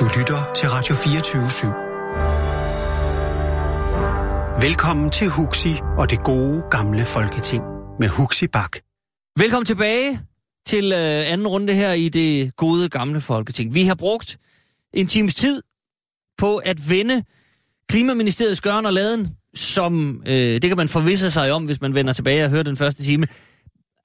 Du lytter til Radio 24 /7. Velkommen til Huxi og det gode gamle folketing med Huxi Bak. Velkommen tilbage til øh, anden runde her i det gode gamle folketing. Vi har brugt en times tid på at vende Klimaministeriets gøren og laden, som, øh, det kan man forvisse sig om, hvis man vender tilbage og hører den første time,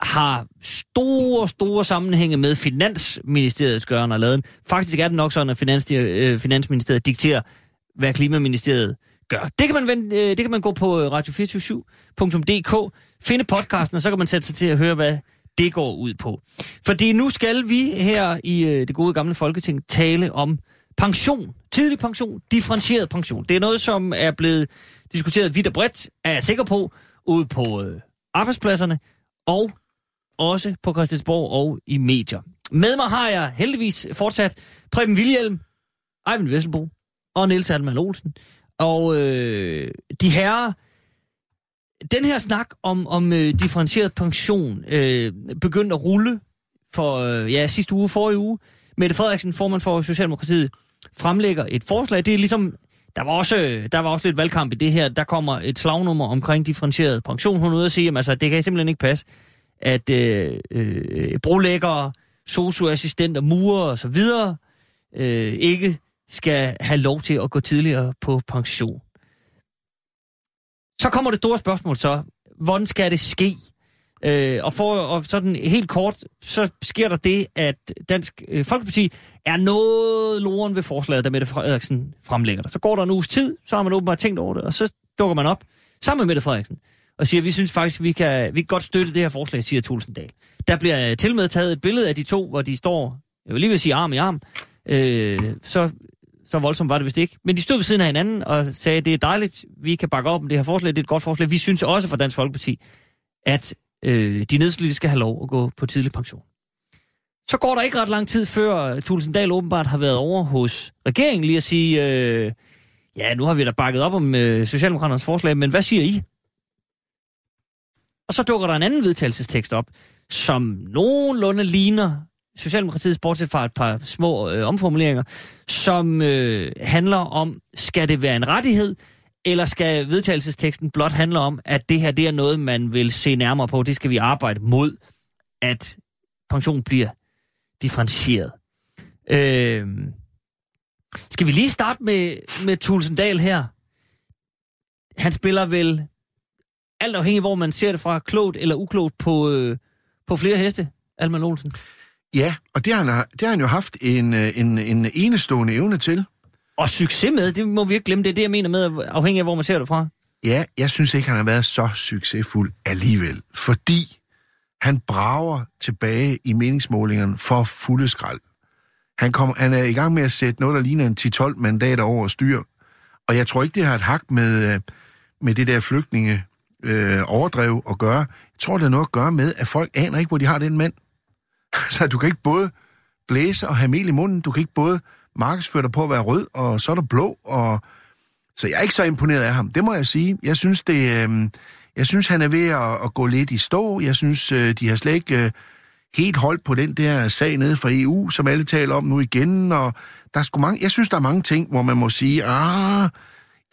har store, store sammenhænge med Finansministeriets gøren og laden. Faktisk er det nok sådan, at Finans, øh, Finansministeriet dikterer, hvad Klimaministeriet gør. Det kan man, vende, øh, det kan man gå på øh, radio247.dk, finde podcasten, og så kan man sætte sig til at høre, hvad det går ud på. Fordi nu skal vi her i øh, det gode gamle folketing tale om pension. Tidlig pension, differentieret pension. Det er noget, som er blevet diskuteret vidt og bredt, er jeg sikker på, ude på øh, arbejdspladserne og også på Christiansborg og i medier. Med mig har jeg heldigvis fortsat Preben Vilhelm, Eivind Vesselbo og Niels Alman Olsen. Og øh, de herrer, den her snak om, om øh, differentieret pension øh, begyndte at rulle for øh, ja, sidste uge, forrige uge. Mette Frederiksen, formand for Socialdemokratiet, fremlægger et forslag. Det er ligesom, der var også, der var også lidt valgkamp i det her. Der kommer et slagnummer omkring differentieret pension. Hun er ude og sige, at altså, det kan simpelthen ikke passe, at øh, øh, brolæggere, socioassistenter, murer og så videre øh, ikke skal have lov til at gå tidligere på pension. Så kommer det store spørgsmål så, hvordan skal det ske? Øh, og for og sådan helt kort, så sker der det, at Dansk øh, Folkeparti er noget loren ved forslaget, der Mette Frederiksen fremlægger det. Så går der en uges tid, så har man åbenbart tænkt over det, og så dukker man op sammen med Mette Frederiksen og siger, vi synes faktisk, vi kan, vi kan godt støtte det her forslag, siger Tulsendal. Der bliver øh, til med taget et billede af de to, hvor de står, jeg vil lige vil sige arm i arm, øh, så, så voldsomt var det vist ikke. Men de stod ved siden af hinanden og sagde, det er dejligt, vi kan bakke op om det her forslag, det er et godt forslag. Vi synes også fra Dansk Folkeparti, at øh, de nedslidte skal have lov at gå på tidlig pension. Så går der ikke ret lang tid før øh, Tulsendal åbenbart har været over hos regeringen lige at sige, øh, ja, nu har vi da bakket op om øh, Socialdemokraternes forslag, men hvad siger I? Og så dukker der en anden vedtagelsestekst op, som nogenlunde ligner Socialdemokratiets, bortset fra et par små øh, omformuleringer, som øh, handler om, skal det være en rettighed, eller skal vedtagelsesteksten blot handle om, at det her det er noget, man vil se nærmere på, det skal vi arbejde mod, at pension bliver differentieret. Øh, skal vi lige starte med, med Tulsendal her? Han spiller vel alt afhængig hvor man ser det fra, klogt eller uklogt på, øh, på flere heste, Alman Olsen. Ja, og det har han, det har han jo haft en, øh, en, en enestående evne til. Og succes med, det må vi ikke glemme, det er det, jeg mener med, afhængig af hvor man ser det fra. Ja, jeg synes ikke, han har været så succesfuld alligevel, fordi han brager tilbage i meningsmålingerne for fulde skrald. Han, kom, han er i gang med at sætte noget, der ligner en 10-12 mandater over styr. Og jeg tror ikke, det har et hak med, øh, med det der flygtninge øh, overdrev at gøre. Jeg tror, det har noget at gøre med, at folk aner ikke, hvor de har den mand. Så du kan ikke både blæse og have mel i munden, du kan ikke både markedsføre dig på at være rød, og så er der blå, og... Så jeg er ikke så imponeret af ham, det må jeg sige. Jeg synes, det, øh, jeg synes han er ved at, at gå lidt i stå. Jeg synes, øh, de har slet ikke øh, helt holdt på den der sag nede fra EU, som alle taler om nu igen, og der er sgu mange, jeg synes, der er mange ting, hvor man må sige, ah,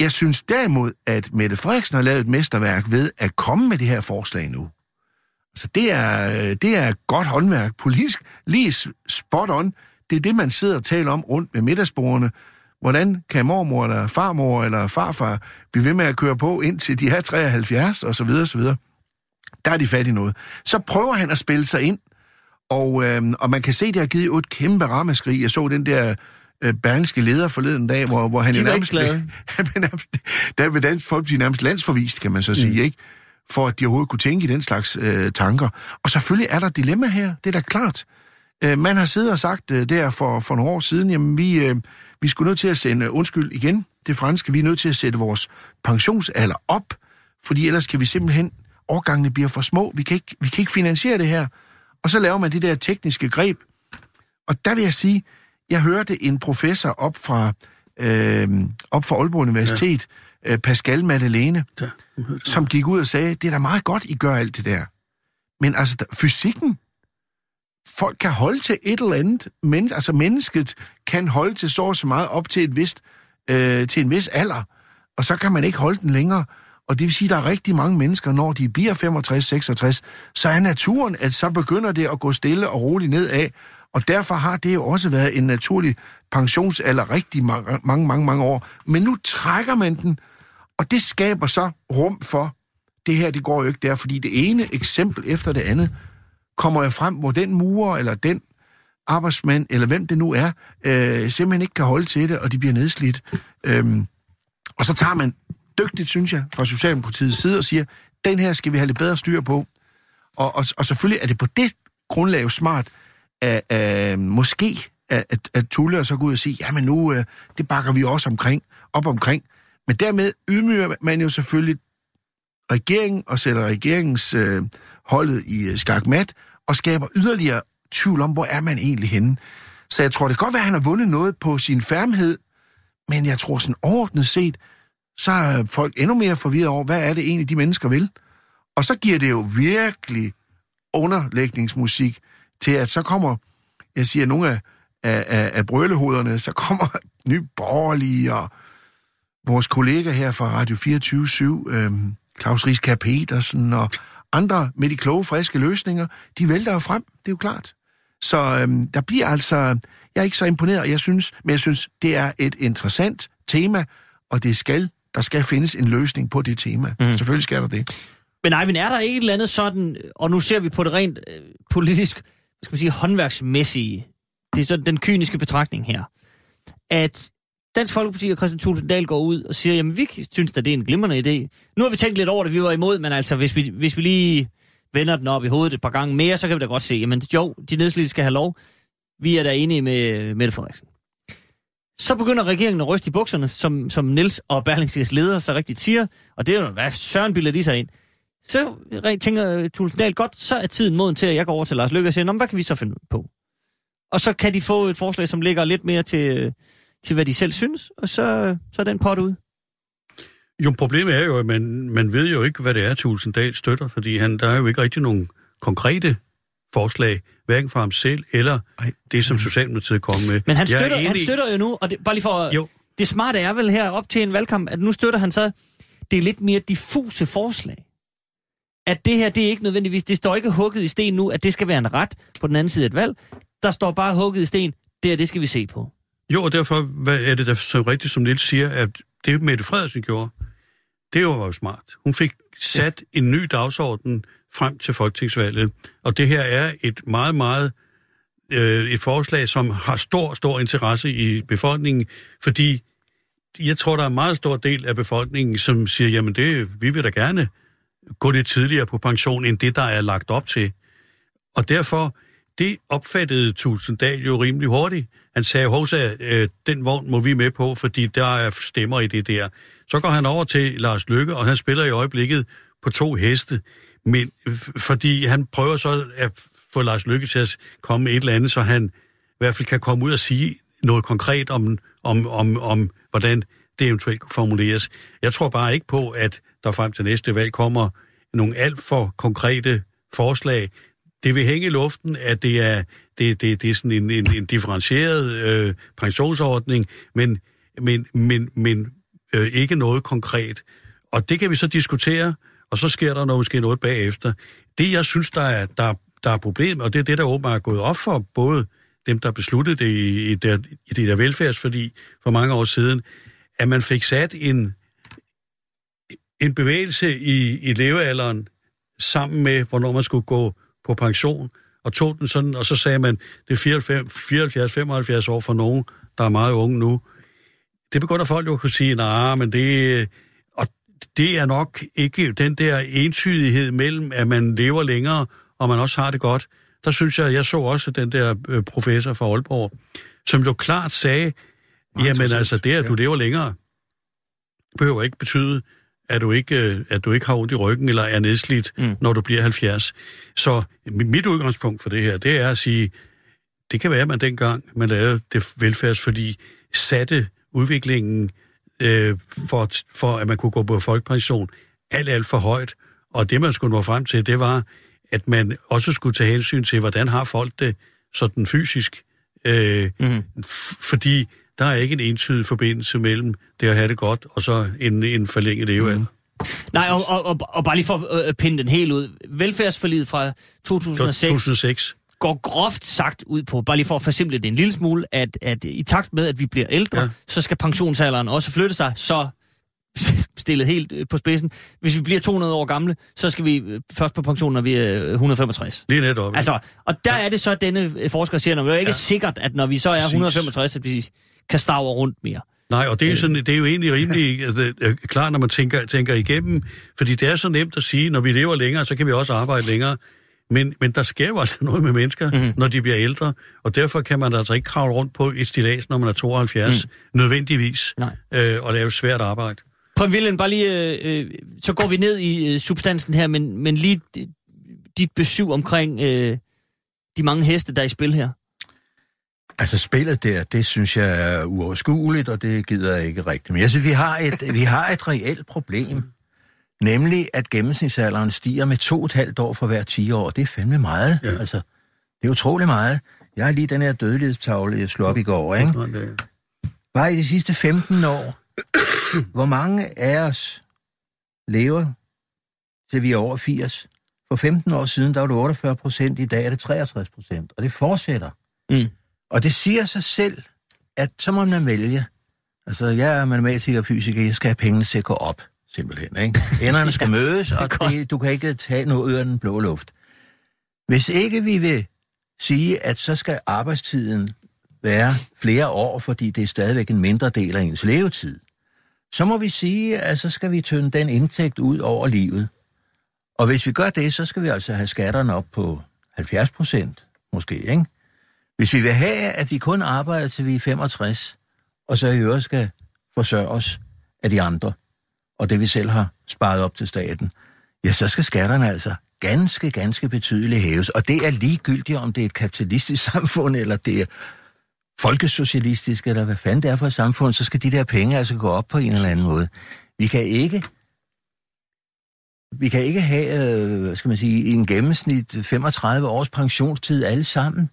jeg synes derimod, at Mette Frederiksen har lavet et mesterværk ved at komme med det her forslag nu. Altså, det er, det er godt håndværk. Politisk lige spot on. Det er det, man sidder og taler om rundt med middagsbordene. Hvordan kan mormor eller farmor eller farfar blive ved med at køre på, indtil de er 73 og så videre, og så videre. Der er de fat i noget. Så prøver han at spille sig ind, og, øh, og man kan se, det har givet et kæmpe ramaskrig. Jeg så den der øh, berlingske leder forleden dag, hvor, hvor han De jo nærmest, han blev nærmest, der vil Dansk Folkeparti nærmest landsforvist, kan man så sige, mm. ikke? For at de overhovedet kunne tænke i den slags øh, tanker. Og selvfølgelig er der dilemma her, det er da klart. Øh, man har siddet og sagt øh, der for, for nogle år siden, jamen vi, øh, vi skulle nødt til at sende, undskyld igen, det franske, vi er nødt til at sætte vores pensionsalder op, fordi ellers kan vi simpelthen, årgangene bliver for små, vi kan ikke, vi kan ikke finansiere det her. Og så laver man det der tekniske greb. Og der vil jeg sige, jeg hørte en professor op fra, øh, op fra Aalborg Universitet, ja. øh, Pascal Madeleine, Ja, som gik ud og sagde, det er da meget godt, I gør alt det der. Men altså, der, fysikken, folk kan holde til et eller andet. Men, altså mennesket kan holde til så og så meget op til, et vist, øh, til en vis alder. Og så kan man ikke holde den længere. Og det vil sige, at der er rigtig mange mennesker, når de bliver 65-66, så er naturen, at så begynder det at gå stille og roligt nedad. Og derfor har det jo også været en naturlig pensionsalder rigtig mange, mange, mange, mange år. Men nu trækker man den, og det skaber så rum for, det her, det går jo ikke der, fordi det ene eksempel efter det andet kommer jo frem, hvor den murer eller den arbejdsmand, eller hvem det nu er, øh, simpelthen ikke kan holde til det, og de bliver nedslidt. Øhm, og så tager man dygtigt, synes jeg, fra Socialdemokratiets side og siger, den her skal vi have lidt bedre styr på. Og, og, og selvfølgelig er det på det grundlag jo smart, at, at måske at, at, at Tulle og så gå ud og sige, jamen nu, øh, det bakker vi også omkring, op omkring. Men dermed ydmyger man jo selvfølgelig regeringen og sætter regeringens øh, holdet i øh, skakmat og skaber yderligere tvivl om, hvor er man egentlig henne. Så jeg tror, det kan godt være, at han har vundet noget på sin færmhed, men jeg tror sådan overordnet set, så er folk endnu mere forvirret over, hvad er det egentlig, de mennesker vil. Og så giver det jo virkelig underlægningsmusik til, at så kommer, jeg siger, nogle af, af, af, af brølehoderne, så kommer ny borgerlige og vores kollega her fra Radio 24 øhm, Claus Rieskær Petersen og andre med de kloge, friske løsninger, de vælter jo frem, det er jo klart. Så øhm, der bliver altså, jeg er ikke så imponeret, jeg synes, men jeg synes, det er et interessant tema, og det skal, der skal findes en løsning på det tema. Mm. Selvfølgelig skal der det. Men Eivind, er der ikke et eller andet sådan, og nu ser vi på det rent øh, politisk, skal man sige, håndværksmæssige, det er sådan den kyniske betragtning her, at Dansk Folkeparti og Christian Tulsendal går ud og siger, jamen vi synes da, det er en glimrende idé. Nu har vi tænkt lidt over det, vi var imod, men altså hvis vi, hvis vi lige vender den op i hovedet et par gange mere, så kan vi da godt se, jamen jo, de nedslidte skal have lov. Vi er da enige med Mette Frederiksen. Så begynder regeringen at ryste i bukserne, som, som Nils og Berlingskes leder så rigtigt siger, og det er jo, hvad søren bilder de sig ind. Så tænker Tulsendal godt, så er tiden moden til, at jeg går over til Lars Løkke og siger, hvad kan vi så finde på? Og så kan de få et forslag, som ligger lidt mere til, til hvad de selv synes, og så, så er den pot ud. Jo, problemet er jo, at man, man ved jo ikke, hvad det er, Tulsendal støtter, fordi han, der er jo ikke rigtig nogen konkrete forslag, hverken fra ham selv eller Ej. det, som Socialdemokratiet kommer med. Men han støtter, egentlig... han støtter jo nu, og det, bare lige for... Jo. Det smarte er vel her op til en valgkamp, at nu støtter han så det er lidt mere diffuse forslag. At det her, det er ikke nødvendigvis, det står ikke hugget i sten nu, at det skal være en ret på den anden side af et valg. Der står bare hugget i sten, det er det skal vi se på. Jo, og derfor hvad er det da så rigtigt, som Niels siger, at det Mette Frederiksen gjorde, det var jo smart. Hun fik sat ja. en ny dagsorden frem til folketingsvalget, og det her er et meget, meget øh, et forslag, som har stor, stor interesse i befolkningen, fordi jeg tror, der er en meget stor del af befolkningen, som siger, jamen det, vi vil da gerne gå lidt tidligere på pension, end det, der er lagt op til. Og derfor, det opfattede Tulsendal jo rimelig hurtigt. Han sagde, Hosa, øh, den vogn må vi med på, fordi der er stemmer i det der. Så går han over til Lars Lykke, og han spiller i øjeblikket på to heste. Men fordi han prøver så at få Lars Lykke til at komme med et eller andet, så han i hvert fald kan komme ud og sige noget konkret om, om, om, om hvordan det eventuelt kunne formuleres. Jeg tror bare ikke på, at der frem til næste valg kommer nogle alt for konkrete forslag. Det vil hænge i luften, at det er det, det, det er sådan en, en, en differentieret øh, pensionsordning, men, men, men, men øh, ikke noget konkret. Og det kan vi så diskutere, og så sker der noget, måske noget bagefter. Det, jeg synes, der er, der, der er problem, og det er det, der åbenbart er gået op for både dem, der besluttede det i, i, der, i det der velfærdsfordi for mange år siden, at man fik sat en, en bevægelse i, i levealderen sammen med, hvornår man skulle gå på pension, og tog den sådan, og så sagde man, det er 74-75 år for nogen, der er meget unge nu. Det begynder folk jo at kunne sige, nej, men det, og det er nok ikke den der entydighed mellem, at man lever længere, og man også har det godt. Der synes jeg, jeg så også den der øh, professor fra Aalborg, som jo klart sagde, jamen altså det, at du lever længere, behøver ikke betyde, at du ikke, øh, at du ikke har ondt i ryggen eller er nedslidt, mm. når du bliver 70. Så mit udgangspunkt for det her, det er at sige, det kan være, at man dengang, man lavede det velfærdsforlig, satte udviklingen øh, for, for, at man kunne gå på folkepension alt, alt for højt. Og det, man skulle nå frem til, det var, at man også skulle tage hensyn til, hvordan har folk det sådan fysisk. Øh, f- fordi der er ikke en entydig forbindelse mellem det at have det godt, og så en, en forlænget levealder. Mm. Nej, og, og, og, og bare lige for at øh, pinde den helt ud. Velfærdsforliget fra 2006 2006. går groft sagt ud på, bare lige for at forsimple det en lille smule, at, at i takt med, at vi bliver ældre, ja. Så skal pensionsalderen også flytte sig, så stillet helt øh, på spidsen. Hvis vi bliver 200 år gamle, så skal vi øh, først på pension, når vi er øh, 165. Lige netop. Altså, og der ja. er det så, at denne forsker siger, at det er ikke ja. Ja. sikkert, at når vi så er Præcis. 165, at vi kan stavre rundt mere. Nej, og det er, jo sådan, det er jo egentlig rimelig øh, øh, klart, når man tænker, tænker igennem, fordi det er så nemt at sige, når vi lever længere, så kan vi også arbejde længere. Men, men der sker jo altså noget med mennesker, mm-hmm. når de bliver ældre, og derfor kan man altså ikke kravle rundt på et stilas, når man er 72, mm. nødvendigvis, Nej. øh, og lave svært arbejde. Prøv William, bare lige, øh, øh, så går vi ned i øh, substansen her, men, men lige øh, dit besøg omkring øh, de mange heste, der er i spil her. Altså spillet der, det synes jeg er uoverskueligt, og det gider jeg ikke rigtigt. Men jeg synes, vi har et, vi har et reelt problem. Nemlig, at gennemsnitsalderen stiger med to og et halvt år for hver 10 år. Det er fandme meget. Ja. Altså, det er utrolig meget. Jeg har lige den her dødelighedstavle, jeg slog op i går, ikke? Bare i de sidste 15 år, hvor mange af os lever til vi er over 80? For 15 år siden, der var det 48 procent, i dag er det 63 procent, og det fortsætter. Mm. Og det siger sig selv, at så må man vælge. Altså, jeg er matematiker og fysiker, jeg skal have pengene til at gå op, simpelthen. Ikke? Enderne skal mødes, og det, du kan ikke tage noget ud af den blå luft. Hvis ikke vi vil sige, at så skal arbejdstiden være flere år, fordi det er stadigvæk en mindre del af ens levetid, så må vi sige, at så skal vi tynde den indtægt ud over livet. Og hvis vi gør det, så skal vi altså have skatterne op på 70 procent, måske, ikke? Hvis vi vil have, at vi kun arbejder til vi er 65, og så i øvrigt skal forsørge os af de andre, og det vi selv har sparet op til staten, ja, så skal skatterne altså ganske, ganske betydeligt hæves. Og det er ligegyldigt, om det er et kapitalistisk samfund, eller det er folkesocialistisk, eller hvad fanden det er for et samfund, så skal de der penge altså gå op på en eller anden måde. Vi kan ikke vi kan ikke have, øh, skal man sige, en gennemsnit 35 års pensionstid alle sammen,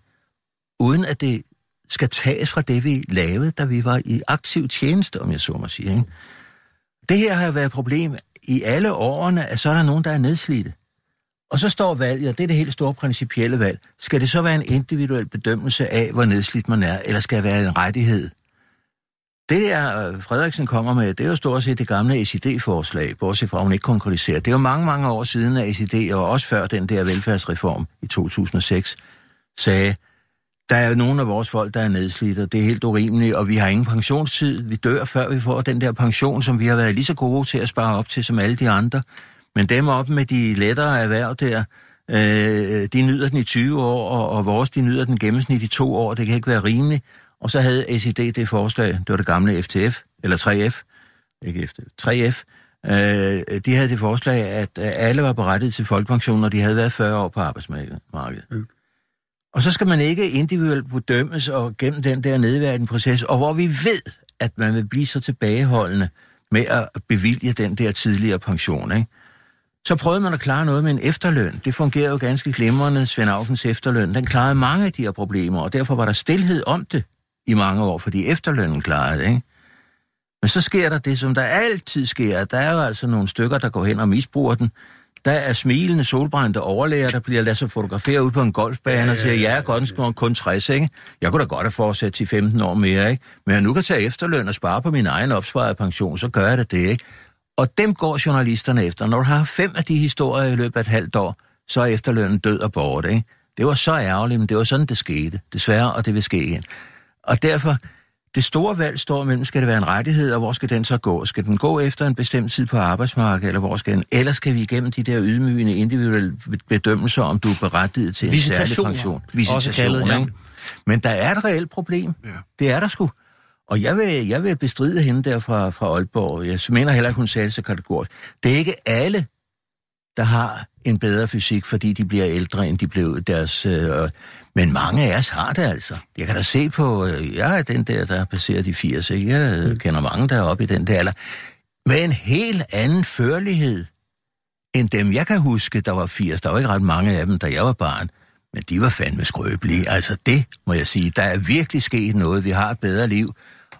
uden at det skal tages fra det, vi lavede, da vi var i aktiv tjeneste, om jeg så må sige. Ikke? Det her har været et problem i alle årene, at så er der nogen, der er nedslidte. Og så står valget, og det er det helt store principielle valg. Skal det så være en individuel bedømmelse af, hvor nedslidt man er, eller skal det være en rettighed? Det er, øh, Frederiksen kommer med, det er jo stort set det gamle SID-forslag, bortset fra, at hun ikke konkretiserer. Det er jo mange, mange år siden, at SID, og også før den der velfærdsreform i 2006, sagde, der er jo nogle af vores folk, der er nedslidte, og det er helt urimeligt, og vi har ingen pensionstid. Vi dør, før vi får den der pension, som vi har været lige så gode til at spare op til, som alle de andre. Men dem op med de lettere erhverv der, øh, de nyder den i 20 år, og, og vores, de nyder den gennemsnit i to år. Det kan ikke være rimeligt. Og så havde SID det forslag, det var det gamle FTF, eller 3F, ikke FTF, 3F, øh, de havde det forslag, at alle var berettiget til folkepension, når de havde været 40 år på arbejdsmarkedet. Mm. Og så skal man ikke individuelt bedømmes og gennem den der nedværdigende proces, og hvor vi ved, at man vil blive så tilbageholdende med at bevilge den der tidligere pension, ikke? Så prøvede man at klare noget med en efterløn. Det fungerede jo ganske glimrende, Svend Aukens efterløn. Den klarede mange af de her problemer, og derfor var der stillhed om det i mange år, fordi efterlønnen klarede det, ikke? Men så sker der det, som der altid sker. Der er jo altså nogle stykker, der går hen og misbruger den. Der er smilende, solbrændte overlæger, der bliver ladet sig fotografere ud på en golfbane ja, ja, ja, og siger, jeg er godt ja. kun 60, ikke? Jeg kunne da godt have fortsat til 15 år mere, ikke? Men jeg nu kan tage efterløn og spare på min egen opsparede pension, så gør jeg det, det ikke? Og dem går journalisterne efter. Når du har fem af de historier i løbet af et halvt år, så er efterlønnen død og borte, ikke? Det var så ærgerligt, men det var sådan, det skete. Desværre, og det vil ske igen. Og derfor, det store valg står mellem, skal det være en rettighed, og hvor skal den så gå? Skal den gå efter en bestemt tid på arbejdsmarkedet, eller hvor skal den? Eller skal vi igennem de der ydmygende individuelle bedømmelser, om du er berettiget til en særlig Visitation, pension? ja. Også kaldet, ja. Men der er et reelt problem. Ja. Det er der sgu. Og jeg vil, jeg vil bestride hende der fra, fra Aalborg. Jeg mener heller ikke, hun sagde det så kategorisk. Det er ikke alle, der har en bedre fysik, fordi de bliver ældre, end de blev deres... Øh, men mange af os har det altså. Jeg kan da se på... Øh, jeg er den der, der er passeret de 80, ikke? Jeg øh, kender mange, der er oppe i den der alder. Med en helt anden førlighed, end dem, jeg kan huske, der var 80. Der var ikke ret mange af dem, da jeg var barn. Men de var fandme skrøbelige. Altså det, må jeg sige. Der er virkelig sket noget. Vi har et bedre liv,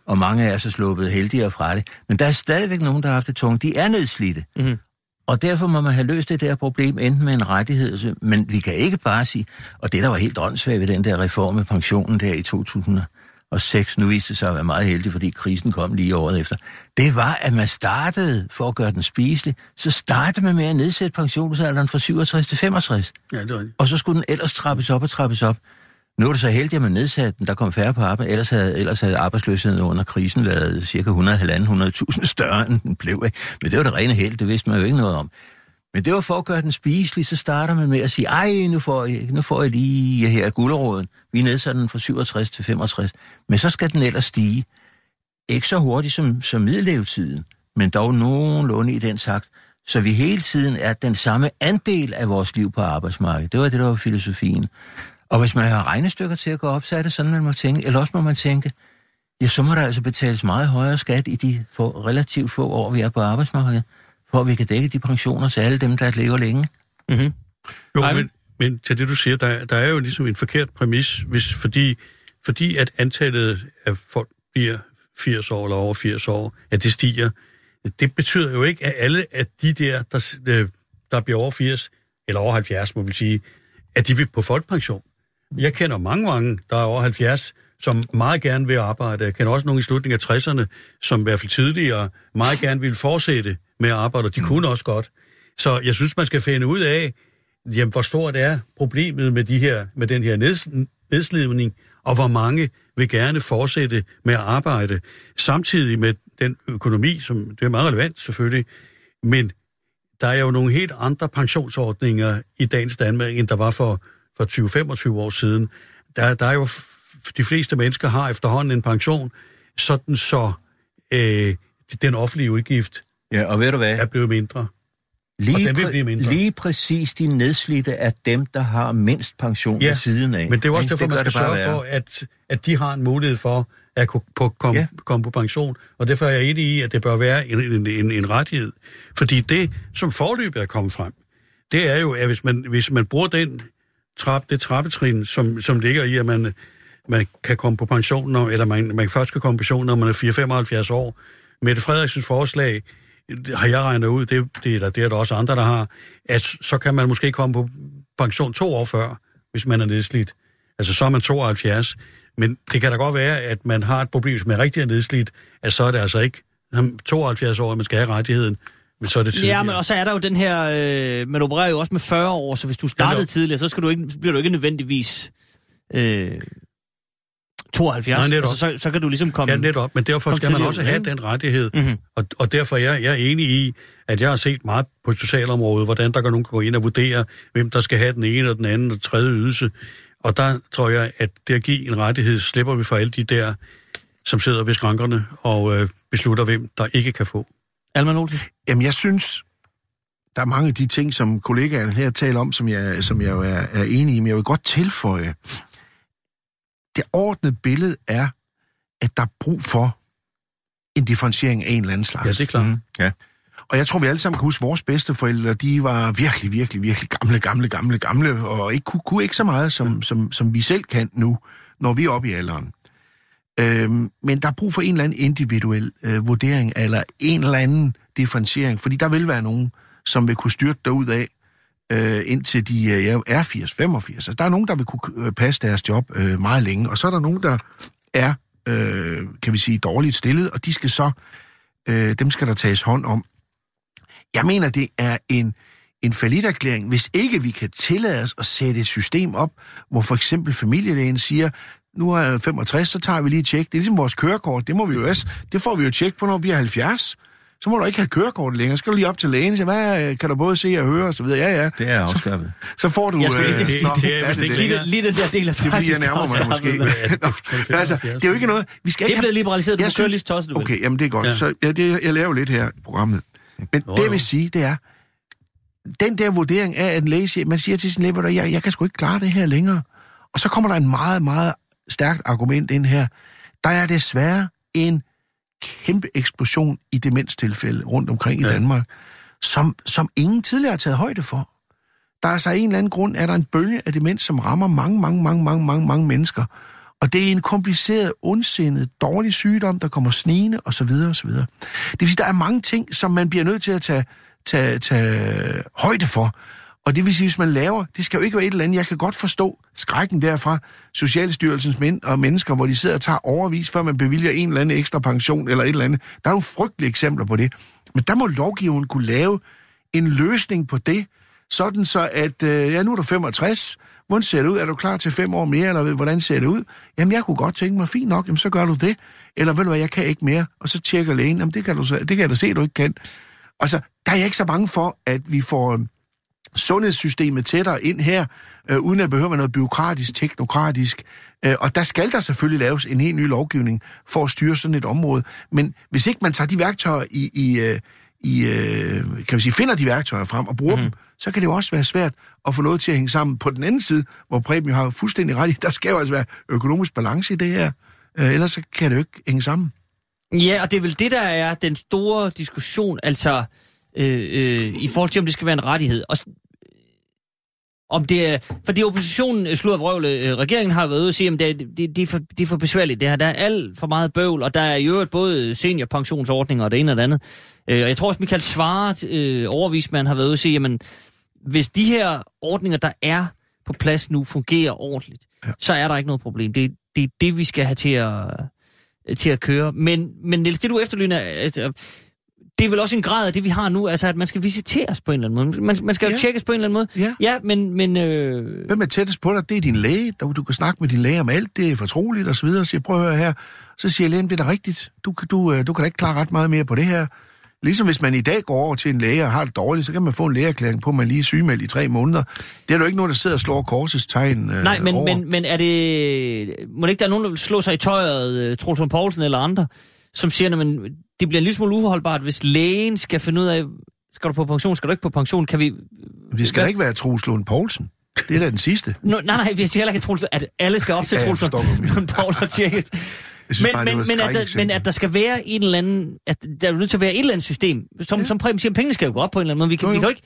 og mange af os er sluppet heldigere fra det. Men der er stadigvæk nogen, der har haft det tungt. De er nedslidte. Mhm. Og derfor må man have løst det der problem enten med en rettighed, men vi kan ikke bare sige, og det der var helt åndssvagt ved den der reform med pensionen der i 2006, nu viste det sig at være meget heldig, fordi krisen kom lige året efter, det var, at man startede, for at gøre den spiselig, så startede man med at nedsætte pensionsalderen fra 67 til 65. Ja, det er rigtigt. Og så skulle den ellers trappes op og trappes op. Nu er det så heldigt, at man nedsatte den. Der kom færre på arbejde. Ellers havde, ellers havde arbejdsløsheden under krisen været cirka 100-100.000 større, end den blev. Ikke? Men det var det rene held, det vidste man jo ikke noget om. Men det var for at gøre den spiselig, så starter man med at sige, ej, nu får jeg, nu får I lige her gulderåden. Vi nedsætter den fra 67 til 65. Men så skal den ellers stige. Ikke så hurtigt som, som middellevetiden, men dog nogenlunde i den sagt, så vi hele tiden er den samme andel af vores liv på arbejdsmarkedet. Det var det, der var filosofien. Og hvis man har regnestykker til at gå op, så er det sådan, man må tænke. Eller også må man tænke, ja, så må der altså betales meget højere skat i de få, relativt få år, vi er på arbejdsmarkedet, for at vi kan dække de pensioner til alle dem, der lever længe. Mm-hmm. Jo, Ej, men, men til det du siger, der, der er jo ligesom en forkert præmis, hvis, fordi, fordi at antallet af folk bliver 80 år eller over 80 år, at det stiger. Det betyder jo ikke, at alle af de der, der, der bliver over 80, eller over 70, må vi sige, at de vil på folkepension. Jeg kender mange, mange, der er over 70, som meget gerne vil arbejde. Jeg kender også nogle i slutningen af 60'erne, som i hvert fald tidligere meget gerne vil fortsætte med at arbejde, og de kunne også godt. Så jeg synes, man skal finde ud af, jamen, hvor stort er problemet med, de her, med den her neds, nedslidning, og hvor mange vil gerne fortsætte med at arbejde, samtidig med den økonomi, som det er meget relevant selvfølgelig, men der er jo nogle helt andre pensionsordninger i dagens Danmark, end der var for, for 20-25 år siden. Der, der er jo, de fleste mennesker har efterhånden en pension, sådan så øh, den offentlige udgift Ja, og ved du hvad? er blevet mindre. Lige, og den vil blive mindre. lige præcis de nedslidte er dem, der har mindst pension Ja, ved siden af. Men det er jo også derfor, man skal det sørge værre. for, at, at de har en mulighed for at kunne på, komme, ja. komme på pension. Og derfor er jeg enig i, at det bør være en, en, en, en rettighed. Fordi det, som forløbet er kommet frem, det er jo, at hvis man, hvis man bruger den trap, det trappetrin, som, som ligger i, at man, man kan komme på pension, når, eller man, man først kan komme på pension, når man er 4-75 år. Mette Frederiksens forslag, det har jeg regnet ud, det, det, er der, det er der også andre, der har, at så kan man måske komme på pension to år før, hvis man er nedslidt. Altså så er man 72. Men det kan da godt være, at man har et problem, som er rigtig nedslidt, at så er det altså ikke 72 år, at man skal have rettigheden, men så er det tidligere. Ja, men og så er der jo den her... Øh, man opererer jo også med 40 år, så hvis du startede jo. tidligere, så skal du ikke, bliver du ikke nødvendigvis øh, 72. Nej, netop. altså, så, så kan du ligesom komme... Ja, netop, men derfor skal man også have den rettighed. Mhm. Og, og derfor er jeg, jeg er enig i, at jeg har set meget på socialområdet, hvordan der kan nogen gå ind og vurdere, hvem der skal have den ene og den anden og tredje ydelse. Og der tror jeg, at det at give en rettighed, slipper vi for alle de der, som sidder ved skrankerne og øh, beslutter, hvem der ikke kan få. Alman Olsen? Jamen, jeg synes, der er mange af de ting, som kollegaerne her taler om, som jeg, som jeg jo er, er enig i, men jeg vil godt tilføje. Det ordnede billede er, at der er brug for en differentiering af en eller anden slags. Ja, det er klart. Mm, ja. Og jeg tror, vi alle sammen kan huske, vores bedsteforældre, de var virkelig, virkelig, virkelig gamle, gamle, gamle, gamle, og ikke, kunne, kunne ikke så meget, som, som, som vi selv kan nu, når vi er oppe i alderen. Øhm, men der er brug for en eller anden individuel øh, vurdering, eller en eller anden differentiering, fordi der vil være nogen, som vil kunne styrte derud af, øh, indtil de øh, er 80, 85. Altså, der er nogen, der vil kunne øh, passe deres job øh, meget længe, og så er der nogen, der er, øh, kan vi sige, dårligt stillet, og de skal så, øh, dem skal der tages hånd om. Jeg mener, det er en, en erklæring, hvis ikke vi kan tillade os at sætte et system op, hvor for eksempel familielægen siger, nu er jeg 65, så tager vi lige et tjek. Det er ligesom vores kørekort, det må vi jo også, det får vi jo tjek på, når vi bliver 70. Så må du ikke have kørekort længere. Så skal du lige op til lægen og sige, hvad øh, kan du både se og høre og så videre. Ja, ja. Det er afskaffet. Så får du... Jeg skulle lige øh, det- det er ikke det. Lige, den- lige den der del af Det er fordi, jeg nærmer mig måske. Nå, altså, det er jo ikke noget... Vi skal Det ikke er blevet liberaliseret. Du Jeg kan køre synes- lige så tosset, du. Okay, jamen det er godt. Ja. Så ja, det, jeg laver lidt her i programmet. Men Jo, det, jeg vil sige, det er, den der vurdering af, at en læge siger, man siger til sin læge, "Ved du, jeg, jeg kan sgu ikke klare det her længere. Og så kommer der en meget, meget stærkt argument ind her. Der er desværre en kæmpe eksplosion i demenstilfælde rundt omkring ja. i. Danmark. som, som ingen tidligere har taget højde for. Der er så en eller anden grund, er der en bølge af demens, som rammer mange, mange, mange, mange, mange, mange mennesker. Og det er en kompliceret, ondsindet, dårlig sygdom, der kommer snigende osv. osv. Det vil sige, der er mange ting, som man bliver nødt til at tage, tage, tage højde for. Og det vil sige, hvis man laver, det skal jo ikke være et eller andet, jeg kan godt forstå skrækken derfra, Socialstyrelsens mænd og mennesker, hvor de sidder og tager overvis, før man bevilger en eller anden ekstra pension eller et eller andet. Der er nogle frygtelige eksempler på det. Men der må lovgiveren kunne lave en løsning på det, sådan så at, øh, ja, nu er du 65, hvordan ser det ud? Er du klar til fem år mere, eller hvordan ser det ud? Jamen, jeg kunne godt tænke mig, fint nok, jamen, så gør du det. Eller ved du hvad, jeg kan ikke mere. Og så tjekker lægen, jamen, det kan, du, det kan jeg da se, du ikke kan. Altså, der er jeg ikke så bange for, at vi får øh, sundhedssystemet tættere ind her, øh, uden at behøve noget byråkratisk, teknokratisk. Øh, og der skal der selvfølgelig laves en helt ny lovgivning for at styre sådan et område. Men hvis ikke man tager de værktøjer i, i, øh, i øh, kan vi sige, finder de værktøjer frem og bruger mm. dem, så kan det jo også være svært at få noget til at hænge sammen. På den anden side, hvor Preben har fuldstændig ret i, der skal jo altså være økonomisk balance i det her. Øh, ellers så kan det jo ikke hænge sammen. Ja, og det er vel det, der er den store diskussion, altså øh, øh, i forhold til, om det skal være en rettighed. Og, om det er, fordi oppositionen øh, slår vrøvle, øh, regeringen har været ude og sige, at det, det, det, er for, det er for besværligt det her. Der er alt for meget bøvl, og der er i øvrigt både seniorpensionsordninger og det ene og det andet. Øh, og jeg tror også, Michael Svart, øh, overvismand, har været ude og sige, jamen, hvis de her ordninger, der er på plads nu, fungerer ordentligt, ja. så er der ikke noget problem. Det, det er det, vi skal have til at, til at køre. Men, men Niels, det du efterlyner, altså, det er vel også en grad af det, vi har nu, altså at man skal visiteres på en eller anden måde. Man, man skal jo ja. tjekkes på en eller anden måde. Ja, ja men... men øh... Hvem er tættest på dig? Det er din læge. Du, du kan snakke med din læge om alt, det er fortroligt osv. Så siger, prøv at høre her. Så siger lægen, det er da rigtigt. Du, du, øh, du kan da ikke klare ret meget mere på det her. Ligesom hvis man i dag går over til en læge og har det dårligt, så kan man få en lægeerklæring på, at man lige er sygemeldt i tre måneder. Det er jo ikke nogen, der sidder og slår korsets tegn øh, Nej, men, over. men, men er det... Må det ikke der er nogen, der vil slå sig i tøjet, uh, Troelsen Poulsen eller andre, som siger, at det bliver en lille smule uholdbart, hvis lægen skal finde ud af, skal du på pension, skal du ikke på pension, kan vi... Det skal da ikke være Troels Lund Poulsen. Det er da den sidste. No, nej, nej, vi siger heller ikke, at, Troels, at alle skal op til Troels Lund Poulsen og tjekkes. Men, bare, men, men, at der, men at der skal være en eller anden, at der er nødt til at være et eller andet system, som, ja. som Preben siger, pengene skal jo gå op på en eller anden måde. Vi kan, jo, jo. vi kan ikke,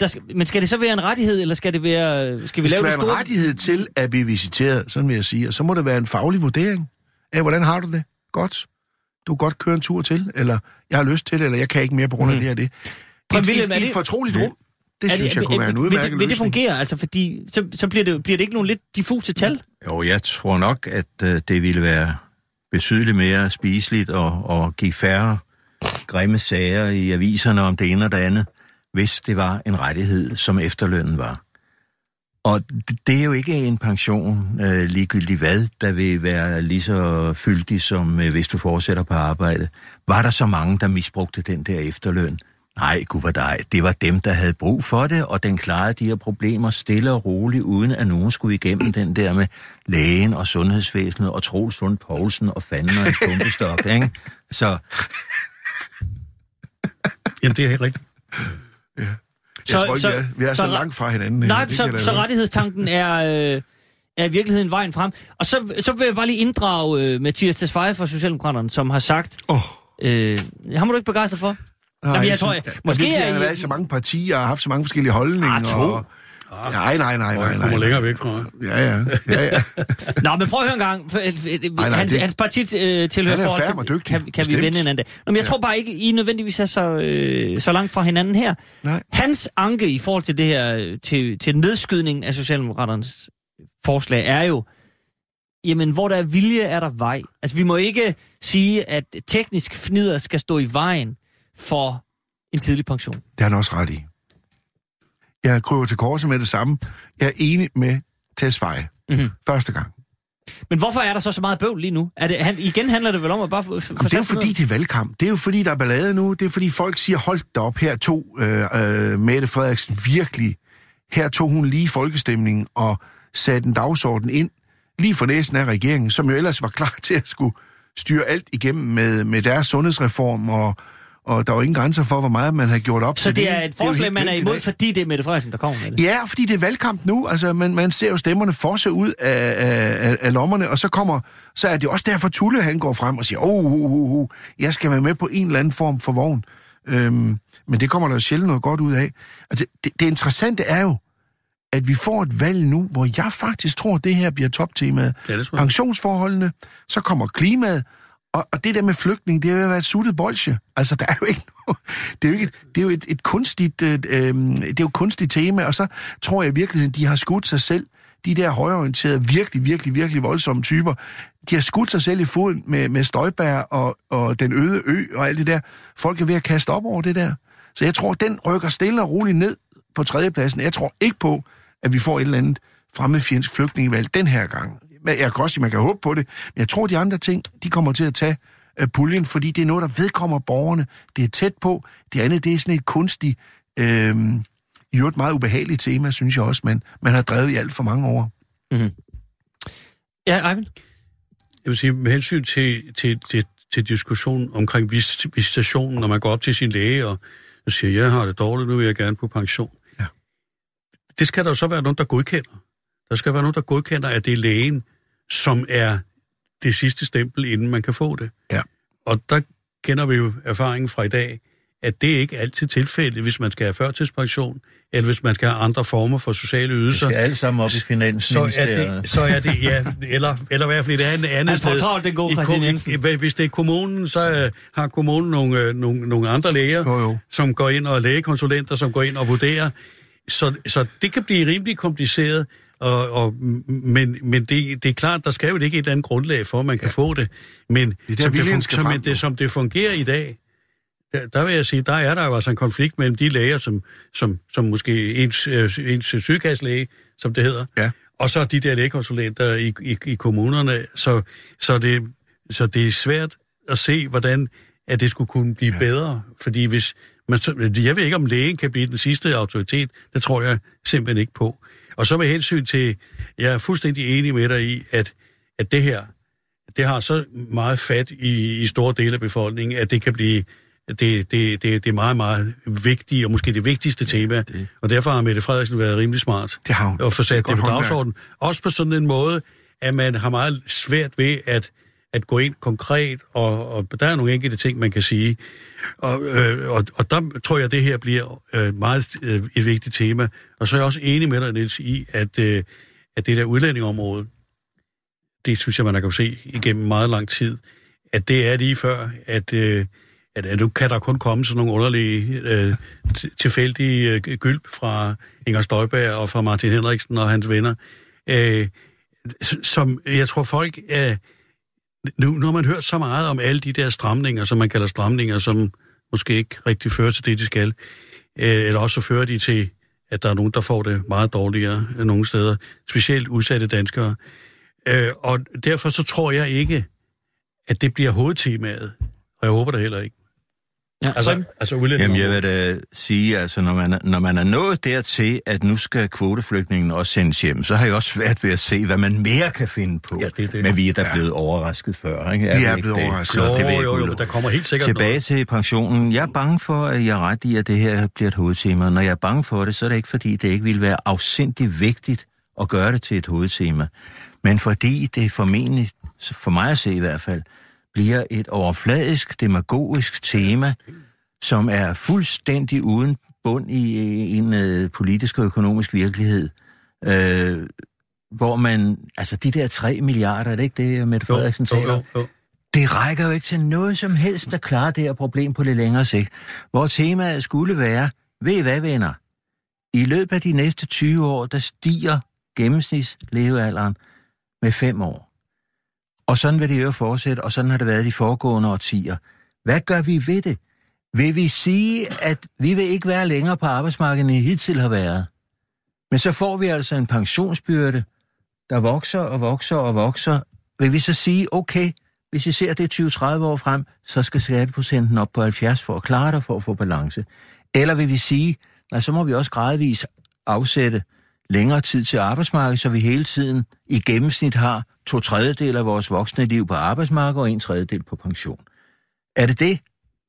der skal, men skal det så være en rettighed, eller skal det være... Skal vi det skal lave være det store... en rettighed til at blive visiteret, sådan vil jeg sige. Og så må det være en faglig vurdering af, hvordan har du det? Godt. Du kan godt køre en tur til, eller jeg har lyst til det, eller jeg kan ikke mere på grund af mm. det og det. Et, William, et, et fortroligt rum. Det synes det, jeg kunne være en udmærket vil, vil det fungere? Altså, fordi så, så bliver, det, bliver det ikke nogen lidt diffuse tal? Jo, jeg tror nok, at uh, det ville være betydeligt mere spiseligt og, og give færre grimme sager i aviserne om det ene og det andet, hvis det var en rettighed, som efterlønnen var. Og det er jo ikke en pension, øh, ligegyldigt hvad, der vil være lige så fyldig, som øh, hvis du fortsætter på arbejde. Var der så mange, der misbrugte den der efterløn? Nej, gud var dig. Det var dem, der havde brug for det, og den klarede de her problemer stille og roligt, uden at nogen skulle igennem den der med lægen og sundhedsvæsenet og Troels Lund Poulsen og fanden og en pumpestok, ikke? Så... Jamen, det er helt rigtigt. Ja. Jeg så, tror ikke, så, vi er, vi er så, så langt fra hinanden. Nej, så, så rettighedstanken er, øh, er i virkeligheden vejen frem. Og så, så vil jeg bare lige inddrage øh, Mathias Tesfaye fra Socialdemokraterne, som har sagt... Oh. Øh, ham er du ikke begejstret for? Nej, Jamen, jeg, tror, jeg, måske er... Han har været i så mange partier og haft så mange forskellige holdninger. Ah, to. Og, Ah, nej, nej, nej, nej. nej. længere væk fra. Ja, ja. ja, ja. Nå, men prøv at høre en gang. Nej, nej, hans, det... hans parti øh, tilhører forhold, kan, kan, kan vi vende en anden dag. Nå, men jeg ja. tror bare ikke, I nødvendigvis er så, øh, så langt fra hinanden her. Nej. Hans anke i forhold til det her, til, til nedskydningen af Socialdemokraternes forslag, er jo, jamen, hvor der er vilje, er der vej. Altså, vi må ikke sige, at teknisk fnider skal stå i vejen for en tidlig pension. Det er han også ret i. Jeg kryber til korset med det samme. Jeg er enig med Tesfaye. Mm-hmm. Første gang. Men hvorfor er der så så meget bøvl lige nu? Er det, han, igen handler det vel om at bare få Det er jo fordi, det er valgkamp. Det er jo fordi, der er ballade nu. Det er fordi, folk siger, hold da op, her tog øh, øh, Mette Frederiksen virkelig. Her tog hun lige folkestemningen og satte en dagsorden ind lige for næsen af regeringen, som jo ellers var klar til at skulle styre alt igennem med, med deres sundhedsreform og og der var ingen grænser for, hvor meget man har gjort op Så det, er et forslag, man er imod, fordi det er Mette Frederiksen, der kommer med det? Ja, fordi det er valgkamp nu. Altså, man, man ser jo stemmerne forse ud af, af, af lommerne, og så kommer så er det også derfor, Tulle han går frem og siger, oh, uh, uh, uh, jeg skal være med på en eller anden form for vogn. Øhm, men det kommer der jo sjældent noget godt ud af. Altså, det, det interessante er jo, at vi får et valg nu, hvor jeg faktisk tror, at det her bliver toptemaet. Ja. Pensionsforholdene, så kommer klimaet, og, og det der med flygtning, det er jo at være et suttet bolsje. Altså, der er jo ikke noget, det er jo, ikke, det er jo et, et kunstigt, øh, øhm, det er jo et kunstigt tema, og så tror jeg i virkeligheden, de har skudt sig selv, de der højorienterede, virkelig, virkelig, virkelig voldsomme typer, de har skudt sig selv i foden med, med Støjbær og, og den øde ø og alt det der. Folk er ved at kaste op over det der. Så jeg tror, den rykker stille og roligt ned på tredjepladsen. Jeg tror ikke på, at vi får et eller andet fremmedfjendsk flygtningevalg den her gang. Men Jeg kan også sige, man kan håbe på det, men jeg tror, de andre ting, de kommer til at tage uh, puljen, fordi det er noget, der vedkommer borgerne. Det er tæt på. Det andet, det er sådan et kunstigt, øh, i øvrigt meget ubehageligt tema, synes jeg også, man, man har drevet i alt for mange år. Ja, Eivind? Jeg vil sige, med hensyn til, til, til, til diskussion omkring vis, visitationen, når man går op til sin læge og, og siger, jeg har det dårligt, nu vil jeg gerne på pension. Ja. Det skal der jo så være nogen, der godkender. Der skal være nogen, der godkender, at det er lægen, som er det sidste stempel, inden man kan få det. Ja. Og der kender vi jo erfaringen fra i dag, at det er ikke altid tilfældet, hvis man skal have førtidspension, eller hvis man skal have andre former for sociale ydelser skal alle sammen op i så er Finansministeriet. det, så er det ja, eller, eller i hvert fald et andet, andet sted. travlt, den gode Christian Jensen. Hvis det er kommunen, så øh, har kommunen nogle, øh, nogle, nogle andre læger, Jo, jo. som går ind og er lægekonsulenter, som går ind og vurderer. Så, så det kan blive rimelig kompliceret, og, og, men, men det, det er klart, der skal jo ikke et eller andet grundlag for, at man kan få det. Men Det er der, som, det, som, men det, som det fungerer i dag, der, der vil jeg sige, der er der jo altså en konflikt mellem de læger, som, som, som måske ens, øh, ens sygekasselæge, som det hedder, Ja. og så de der lægekonsulenter i, i, i kommunerne. Så, så, det, så det er svært at se, hvordan at det skulle kunne blive ja. bedre. Fordi hvis man, jeg ved ikke, om lægen kan blive den sidste autoritet. Det tror jeg simpelthen ikke på. Og så med hensyn til, jeg er fuldstændig enig med dig i, at, at det her, det har så meget fat i, i store dele af befolkningen, at det kan blive det, det, det, det er meget, meget vigtigt, og måske det vigtigste tema. det- Og derfor har Mette Frederiksen været rimelig smart Det har hun. at få sat Det det på dagsordenen. Også på sådan en måde, at man har meget svært ved at, at gå ind konkret, og, og der er nogle enkelte ting, man kan sige. Og, øh, og, og der tror jeg, at det her bliver øh, meget øh, et vigtigt tema. Og så er jeg også enig med dig, Niels, i, at, øh, at det der udlændingområde, det synes jeg, man har kunnet se igennem meget lang tid, at det er lige før, at, øh, at, at nu kan der kun komme sådan nogle underlige, øh, tilfældige øh, gylp fra Inger Støjberg og fra Martin Henriksen og hans venner, øh, som jeg tror folk er... Nu, nu har man hørt så meget om alle de der stramninger, som man kalder stramninger, som måske ikke rigtig fører til det, de skal. Øh, eller også fører de til, at der er nogen, der får det meget dårligere nogle steder. Specielt udsatte danskere. Øh, og derfor så tror jeg ikke, at det bliver hovedtemaet. Og jeg håber det heller ikke. Ja, Altså, altså. Jamen, jeg vil da sige, altså, når man, er- når man er nået dertil, at nu skal kvoteflygtningen også sendes hjem, så har jeg også svært ved at se, hvad man mere kan finde på. Ja, det er det. Men vi er da blevet overrasket før, ikke? Vi er ikke blevet det? overrasket. Jo, det jo, jo, udelukke. der kommer helt sikkert Tilbage noget. til pensionen. Jeg er bange for, at jeg er ret i, at det her bliver et hovedtema. Når jeg er bange for det, så er det ikke, fordi det ikke ville være afsindig vigtigt at gøre det til et hovedtema. Men fordi det formentlig, for mig at se i hvert fald, bliver et overfladisk, demagogisk tema, som er fuldstændig uden bund i en øh, politisk og økonomisk virkelighed. Øh, hvor man, altså de der 3 milliarder, er det ikke det, Mette Jo, Frederiksen jo, taler om? jo, jo. Det rækker jo ikke til noget som helst at klare det her problem på lidt længere sigt. Hvor temaet skulle være, ved I hvad venner? I løbet af de næste 20 år, der stiger gennemsnitslevealderen med 5 år. Og sådan vil det jo fortsætte, og sådan har det været de foregående årtier. Hvad gør vi ved det? Vil vi sige, at vi vil ikke være længere på arbejdsmarkedet, end I hidtil har været? Men så får vi altså en pensionsbyrde, der vokser og vokser og vokser. Vil vi så sige, okay, hvis I ser det 20-30 år frem, så skal skatteprocenten op på 70 for at klare det, for at få balance. Eller vil vi sige, nej, så må vi også gradvist afsætte længere tid til arbejdsmarkedet, så vi hele tiden i gennemsnit har to tredjedel af vores voksne liv på arbejdsmarkedet og en tredjedel på pension. Er det det?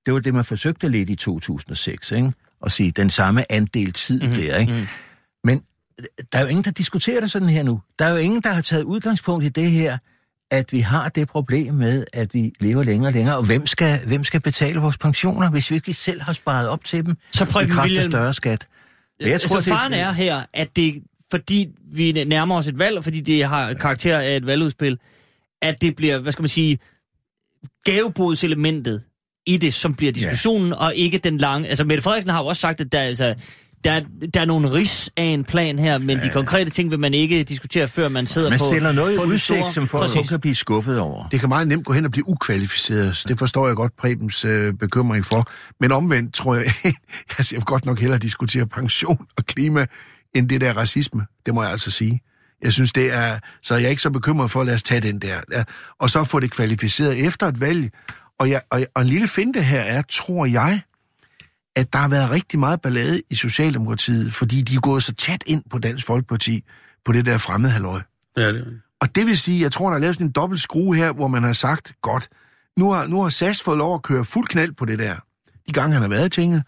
Det var det, man forsøgte lidt i 2006, ikke? At sige, den samme andel tid mm-hmm. der, ikke? Mm. Men der er jo ingen, der diskuterer det sådan her nu. Der er jo ingen, der har taget udgangspunkt i det her, at vi har det problem med, at vi lever længere og længere, og hvem skal, hvem skal betale vores pensioner, hvis vi ikke selv har sparet op til dem Så i Preben kraft af William, større skat? Men jeg tror, så faren er her, at det, fordi vi nærmer os et valg, og fordi det har karakter af et valgudspil, at det bliver, hvad skal man sige, gavebodselementet i det, som bliver diskussionen, ja. og ikke den lange... Altså, Mette Frederiksen har jo også sagt, at der, altså, der, er- der er nogle ris af en plan her, men de konkrete ting vil man ikke diskutere, før man sidder Man på... stiller noget i på udsigt, store- som folk Præcis. kun kan blive skuffet over. Det kan meget nemt gå hen og blive ukvalificeret. Det forstår jeg godt Prebens øh, bekymring for. Men omvendt tror jeg, altså jeg vil godt nok hellere diskutere pension og klima, end det der racisme. Det må jeg altså sige. Jeg synes, det er... Så jeg er ikke så bekymret for, at lad os tage den der. Og så få det kvalificeret efter et valg. Og, jeg, og, og en lille finte her er, tror jeg, at der har været rigtig meget ballade i Socialdemokratiet, fordi de er gået så tæt ind på Dansk Folkeparti på det der fremmede halløj. Ja, det, Og det vil sige, jeg tror, der er lavet sådan en dobbelt skrue her, hvor man har sagt, godt, nu har, nu har SAS fået lov at køre fuld knald på det der. De gange, han har været i tinget,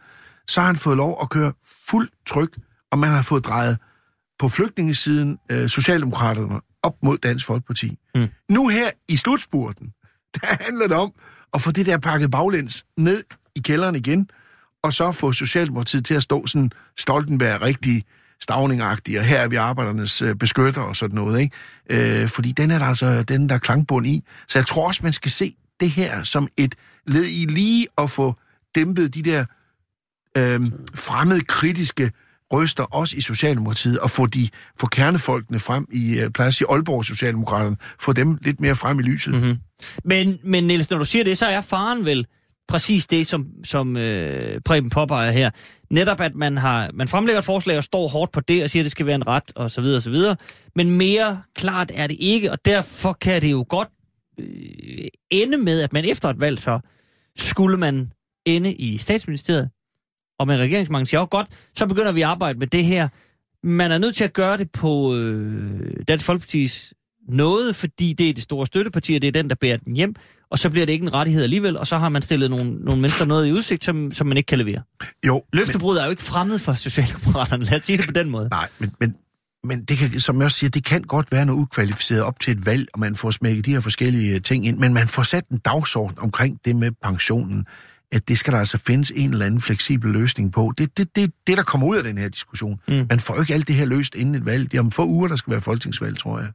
så har han fået lov at køre fuld tryk, og man har fået drejet på flygtningesiden øh, Socialdemokraterne op mod Dansk Folkeparti. Mm. Nu her i slutspurten, der handler det om at få det der pakket baglæns ned i kælderen igen, og så få Socialdemokratiet til at stå sådan Stoltenberg rigtig stavningagtig, og her er vi arbejdernes øh, beskytter og sådan noget, ikke? Øh, fordi den er der altså den der er klangbund i. Så jeg tror også, man skal se det her som et led i lige at få dæmpet de der øh, fremmede kritiske røster, også i Socialdemokratiet, og få, de, få kernefolkene frem i, plads plejer at sige, Aalborg Socialdemokraterne, få dem lidt mere frem i lyset. Mm-hmm. Men, men Niels, når du siger det, så er faren vel præcis det, som, som øh, Preben påpeger her. Netop, at man, har, man fremlægger et forslag og står hårdt på det og siger, at det skal være en ret, og så videre, og så videre. Men mere klart er det ikke, og derfor kan det jo godt øh, ende med, at man efter et valg så, skulle man ende i statsministeriet, og med regeringsmangel siger, jo godt, så begynder vi at arbejde med det her. Man er nødt til at gøre det på øh, Dansk Folkepartis noget, fordi det er det store støtteparti, og det er den, der bærer den hjem, og så bliver det ikke en rettighed alligevel, og så har man stillet nogle, nogle mennesker noget i udsigt, som, som man ikke kan levere. Jo, Løftebrud er jo ikke fremmed for Socialdemokraterne, lad os sige det på den måde. Nej, men, men, men det kan, som jeg også siger, det kan godt være noget ukvalificeret op til et valg, og man får smækket de her forskellige ting ind, men man får sat en dagsorden omkring det med pensionen, at det skal der altså findes en eller anden fleksibel løsning på. Det er det, det, det, der kommer ud af den her diskussion. Mm. Man får jo ikke alt det her løst inden et valg. Det er om få uger, der skal være folketingsvalg, tror jeg.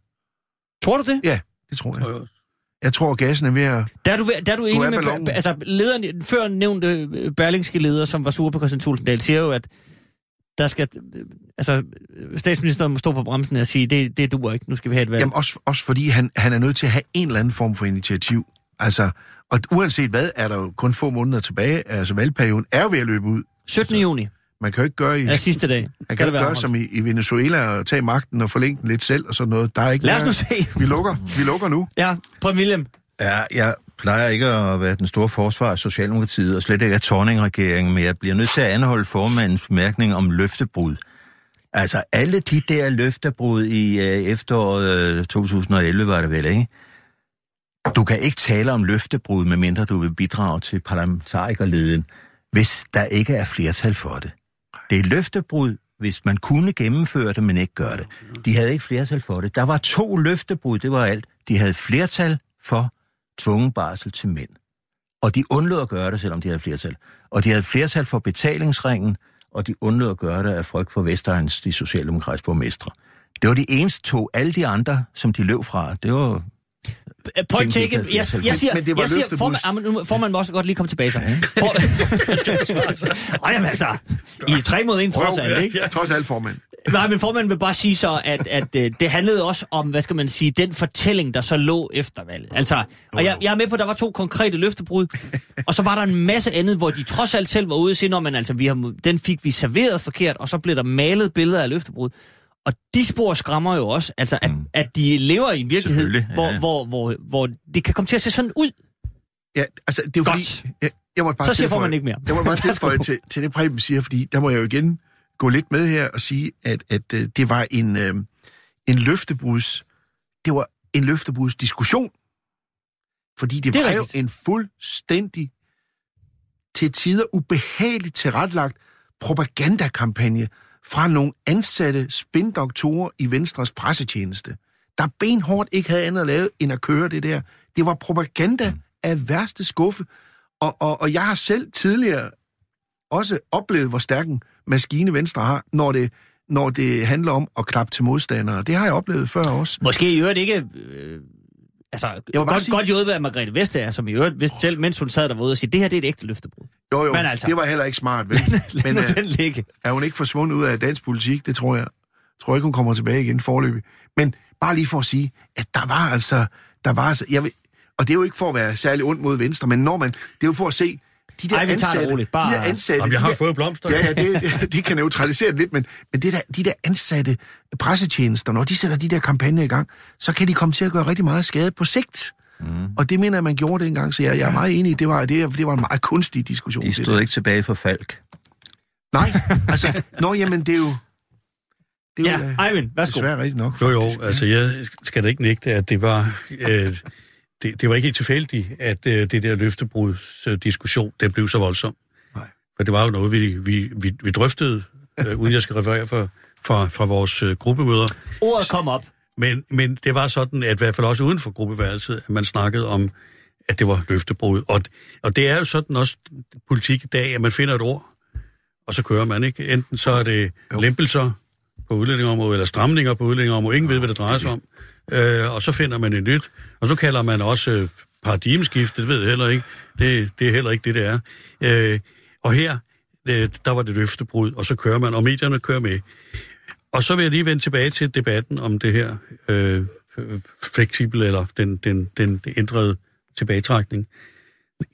Tror du det? Ja, det tror tror jeg. jeg også. Jeg tror, gassen er ved at... Der er du, der er du enig med, altså lederen, før nævnte øh, berlingske leder, som var sur på Christian Tulsendal, siger jo, at der skal, øh, altså, statsministeren må stå på bremsen og sige, det, det duer ikke, nu skal vi have et valg. Jamen også, også fordi han, han er nødt til at have en eller anden form for initiativ. Altså, og uanset hvad, er der jo kun få måneder tilbage. Altså, valgperioden er jo ved at løbe ud. 17. juni Man kan jo ikke gøre i... er sidste dag. Skal kan det ikke gøre som i, i Venezuela og tage magten og forlænge den lidt selv og sådan noget. Der er ikke Lad os mere- nu se. Vi lukker. Vi lukker nu. Ja, på William. Ja, jeg plejer ikke at være den store forsvar af Socialdemokratiet, og slet ikke af Torning-regeringen, men jeg bliver nødt til at anholde formandens bemærkning om løftebrud. Altså, alle de der løftebrud i øh, efteråret øh, 2011 var det vel, ikke? Du kan ikke tale om løftebrud, medmindre du vil bidrage til parlamentarikerleden, hvis der ikke er flertal for det. Det er løftebrud, hvis man kunne gennemføre det, men ikke gør det. De havde ikke flertal for det. Der var to løftebrud, det var alt. De havde flertal for tvungen barsel til mænd. Og de undlod at gøre det, selvom de havde flertal. Og de havde flertal for betalingsringen, og de undlod at gøre det af frygt for Vestegns, de socialdemokratiske borgmestre. Det var de eneste to. Alle de andre, som de løb fra, det var... Øh, Point taken. Jeg, flertal. jeg siger, Men var jeg siger formand, ah, men nu får man må også godt lige komme tilbage så. For, Man. Ej, jamen altså, I er tre mod en trods alt, ikke? Ja. Trods alt, formand. Nej, men formanden vil bare sige så, at, at øh, det handlede også om, hvad skal man sige, den fortælling, der så lå efter valget. Altså, og jeg, jeg er med på, at der var to konkrete løftebrud, og så var der en masse andet, hvor de trods alt selv var ude og sige, "Nå, men altså, vi har, den fik vi serveret forkert, og så blev der malet billeder af løftebrud. Og de spor skræmmer jo også, altså, at, Mm. at de lever i en virkelighed, Selvfølgelig, hvor, ja. hvor, hvor, hvor det kan komme til at se sådan ud. Ja, altså, det er jo Godt. fordi... Jeg, jeg måtte bare Så siger formanden ikke mere. Jeg må bare tilføje til, til det, Preben siger, fordi der må jeg jo igen gå lidt med her og sige, at, at øh, det var en, øh, en løftebruds... Det var en løftebruds diskussion. Fordi det, Det var jo rigtigt. en fuldstændig til tider ubehageligt tilrettelagt propagandakampagne fra nogle ansatte spindoktorer i Venstres pressetjeneste. der benhårdt ikke havde andet at lave, end at køre det der. Det var propaganda af værste skuffe. Og, og, og jeg har selv tidligere også oplevet, hvor stærk en maskine Venstre har, når det, når det handler om at klappe til modstandere. Det har jeg oplevet før også. Måske i øvrigt ikke... Øh, altså, Jeg godt, sige- godt hjulpet af Margrethe Vestager, som i øvrigt vidste selv, mens hun sad derude og sige, det her det er et ægte løftebrud. Jo, jo, Men altså- det var heller ikke smart, vel? Men nu øh, den ligge. er hun ikke forsvundet ud af dansk politik? Det tror jeg. Jeg tror ikke, hun kommer tilbage igen forløbig. Men bare lige for at sige, at der var altså... Der var altså jeg vil, og det er jo ikke for at være særlig ondt mod Venstre, men når man... Det er jo for at se de der Ej, vi tager det ansatte... roligt. Bare- De der ansatte... Jamen, jeg de har der, fået blomster. Ja, ja, det, det, det kan neutralisere det lidt, men, men det der, de der ansatte pressetjenester, når de sætter de der kampagner i gang, så kan de komme til at gøre rigtig meget skade på sigt. Mm. Og det mener jeg, man gjorde dengang, så jeg, jeg er meget enig i, det var, det, det var en meget kunstig diskussion. De det stod ikke tilbage for Falk. Nej, altså, nå, jamen, det er jo... Det er jo Ja, øh, Eivind, værsgo. desværre rigtigt nok. Jo, jo, altså jeg skal da ikke nægte, at det var, øh, det, det var ikke helt tilfældigt, at øh, det der løftebrudsdiskussion, det blev så voldsom. Nej. For det var jo noget, vi, vi, vi, vi drøftede, øh, uden jeg skal referere fra, fra, fra vores øh, gruppemøder. Ordet kom op. Men, men det var sådan, at i hvert fald også uden for gruppeværelset, at man snakkede om, at det var løftebrud. Og, og det er jo sådan også politik i dag, at man finder et ord, og så kører man, ikke? Enten så er det Jo. lempelser på udlændingområdet, eller stramninger på udlændingområdet. Ingen ved, hvad det drejer sig om. Øh, og så finder man et nyt. Og så kalder man også øh, paradigmeskift, det ved jeg heller ikke. Det, det er heller ikke det, det er. Øh, og her, øh, der var det løftebrud, og så kører man, og medierne kører med. Og så vil jeg lige vende tilbage til debatten om det her øh, fleksibel eller den, den, den ændrede tilbagetrækning.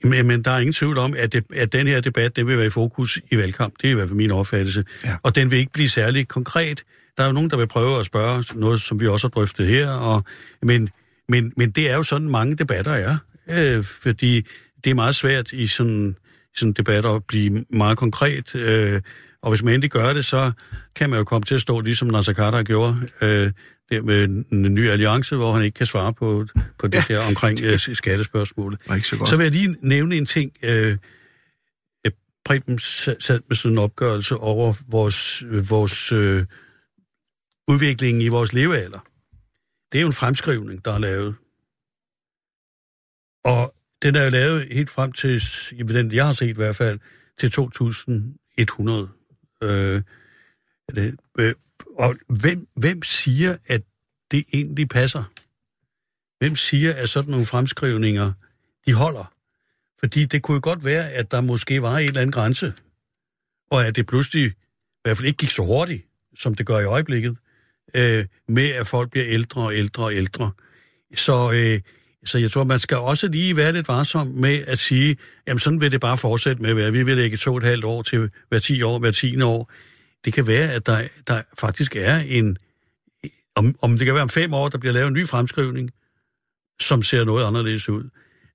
Men, men der er ingen tvivl om, at, det, at den her debat, den vil være i fokus i valgkamp. Det er i hvert fald min opfattelse. Ja. Og den vil ikke blive særlig konkret. Der er jo nogen, der vil prøve at spørge noget, som vi også har drøftet her. Og, men, men, men det er jo sådan, mange debatter er. Øh, fordi det er meget svært i sådan, sådan debatter at blive meget konkret. Øh, og hvis man endelig gør det, så kan man jo komme til at stå, ligesom Nasser Carter gjorde, øh, der med en ny alliance, hvor han ikke kan svare på, på det Ja. der omkring øh, skattespørgsmålet. Det var ikke så godt. Så vil jeg lige nævne en ting. Øh, øh, Preben sa- sad med sådan en opgørelse over vores, øh, vores øh, udviklingen i vores levealder. Det er jo en fremskrivning, der er lavet. Og den er jo lavet helt frem til, i den jeg har set i hvert fald, til 2100. Øh, er det, øh, og hvem, hvem siger, at det egentlig passer? Hvem siger, at sådan nogle fremskrivninger, de holder? Fordi det kunne jo godt være, at der måske var en eller anden grænse, og at det pludselig i hvert fald ikke gik så hurtigt, som det gør i øjeblikket, øh, med at folk bliver ældre og ældre og ældre. Så, øh, så jeg tror, man skal også lige være lidt varsom med at sige, jamen sådan vil det bare fortsætte med at være. Vi vil lægge to og et halvt år til hver 10 år, hver 10 år. Det kan være, at der, der faktisk er en... Om, om det kan være om fem år, der bliver lavet en ny fremskrivning, som ser noget anderledes ud.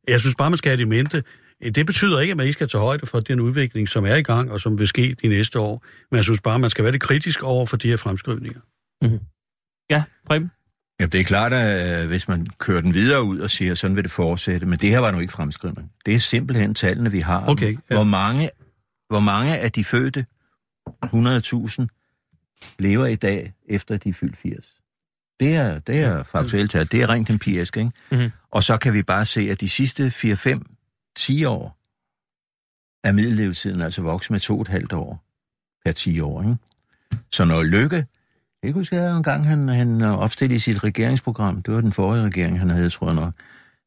Jeg synes bare, man skal have det i mente. Det betyder ikke, at man ikke skal tage højde for den udvikling, som er i gang, og som vil ske de næste år. Men jeg synes bare, man skal være lidt kritisk over for de her fremskrivninger. Ja, Preben. Ja, det er klart, at øh, hvis man kører den videre ud og siger, sådan vil det fortsætte, men det her var nu ikke fremskrivning. Det er simpelthen tallene, vi har. Okay, ja. Hvor, mange, hvor mange af de fødte 100.000 lever i dag, efter de er fyldt 80? Det er, det er faktuelt tal. Det er rent empirisk, ikke? Mhm. Og så kan vi bare se, at de sidste 4-5-10 år er middellevetiden altså vokset med to og et halvt år per 10 år, ikke? Så når Lykke, jeg kan huske, at en gang han, han opstillede i sit regeringsprogram, det var den forrige regering, han havde, tror jeg nok,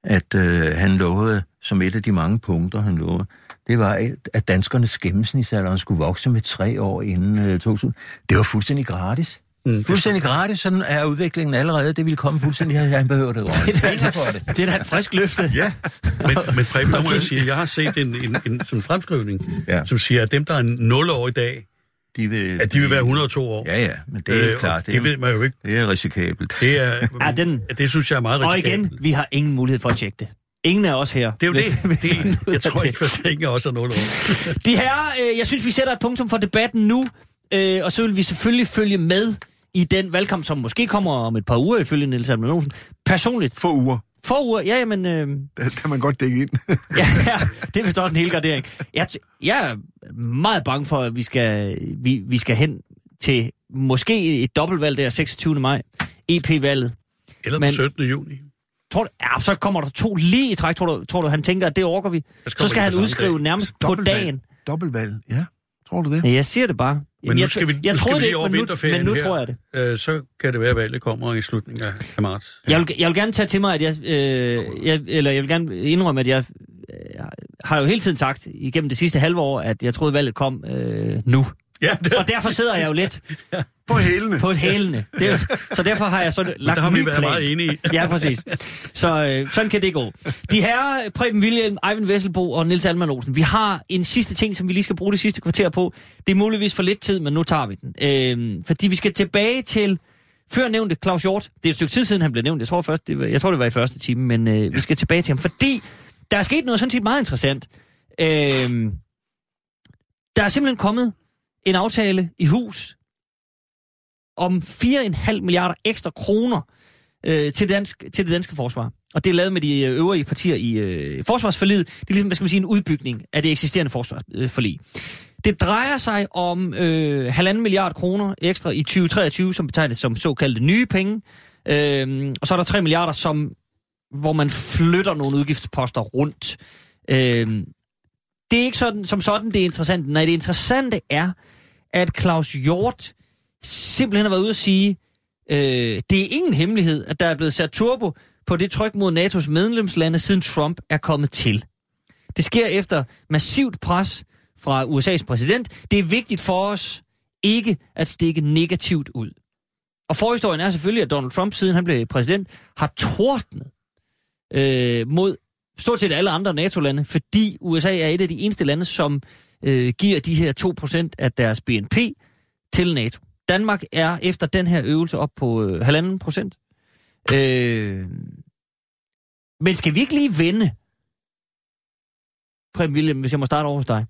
at øh, han lovede, som et af de mange punkter, han lovede, det var, at, at danskernes gennemsnitsalder skulle vokse med tre år inden øh, 2000. Det var fuldstændig gratis. Mm. Fuldstændig gratis, sådan er udviklingen allerede. Det ville komme fuldstændig her. Han behøver det. Det er, da, det er da et frisk løfte. Ja. Men, men Preben, må jeg sige, at jeg har set en, en, en sådan fremskrivning, Ja. som siger, at dem, der er 0 år i dag, De vil, at de vil være 102 år. Ja, ja, men det er Øh, klart. og Det, det ved man jo ikke. det er risikabelt. Det, er, Ja, den- det synes jeg er meget Og risikabelt. igen, vi har ingen mulighed for at tjekke det. Ingen af os her. Det er jo det. det jeg af tror ikke, at der ikke også er 0 år. De her, øh, jeg synes, vi sætter et punktum for debatten nu, øh, og så vil vi selvfølgelig følge med i den valgkamp, som måske kommer om et par uger, ifølge Niels Alman Olsen. Personligt. Få uger, For uger, ja, men... Øh, der kan man godt dække ind. ja, ja, det er vist også en hel gardering. Jeg, jeg er meget bange for, at vi skal, vi, vi skal hen til måske et dobbeltvalg der 26. maj, EP-valget. Eller Men- den 17. juni. Tror du, ja, så kommer der to lige i træk. Tror du, tror du han tænker, at det orker vi? Så skal han udskrive dag. nærmest på dagen. Dobbeltvalg, ja. Tror du det? Ja, jeg siger det bare. Men nu skal vi, jeg nu skal vi det ikke, men nu, men nu her. tror jeg det. Øh, så kan det være, at valget kommer i slutningen af, marts. Jeg vil, jeg vil gerne tage til mig, at jeg, øh, jeg, eller jeg vil gerne indrømme, at jeg øh, har jo hele tiden sagt igennem det sidste halve år, at jeg troede, valget kom øh, nu. Ja, det, Og derfor sidder jeg jo lidt På hælene. på hælene. Det, er så derfor har jeg så lagt der har en vi ny været plan. meget enige i. Ja, præcis. Så øh, sådan kan det gå. De her Preben William, Eivind Vesselbo og Nils Alman Olsen, vi har en sidste ting, som vi lige skal bruge det sidste kvarter på. Det er muligvis for lidt tid, men nu tager vi den. Øh, fordi vi skal tilbage til før nævnte Claus Hjort. Det er et stykke tid siden, han blev nævnt. Jeg tror, først, det var, jeg tror det var i første time, men øh, vi skal tilbage til ham. Fordi der er sket noget sådan set meget interessant. Øh, der er simpelthen kommet en aftale i hus om 4,5 milliarder ekstra kroner øh, til, dansk, til det danske forsvar. Og det er lavet med de øh, øvrige partier i øh, forsvarsforliget. Det er ligesom, hvad skal man sige, en udbygning af det eksisterende forsvarsforlig. Det drejer sig om øh, halvanden milliard kroner ekstra i 2023, som betegnes som såkaldte nye penge. Øh, og så er der 3 milliarder, som, hvor man flytter nogle udgiftsposter rundt. Øh, det er ikke sådan, som sådan, det er interessant. Nej, det interessante er, at Claus Hjort simpelthen har været ude at sige, øh, det er ingen hemmelighed, at der er blevet sat turbo på det tryk mod NATO's medlemslande, siden Trump er kommet til. Det sker efter massivt pres fra USA's præsident. Det er vigtigt for os ikke at stikke negativt ud. Og forhistorien er selvfølgelig, at Donald Trump, siden han blev præsident, har tordnet øh, mod stort set alle andre NATO-lande, fordi USA er et af de eneste lande, som øh, giver de her 2% af deres BNP til NATO. Danmark er efter den her øvelse op på øh, halvanden procent. Øh, men skal vi ikke lige vende, Preben William, hvis jeg må starte over hos dig,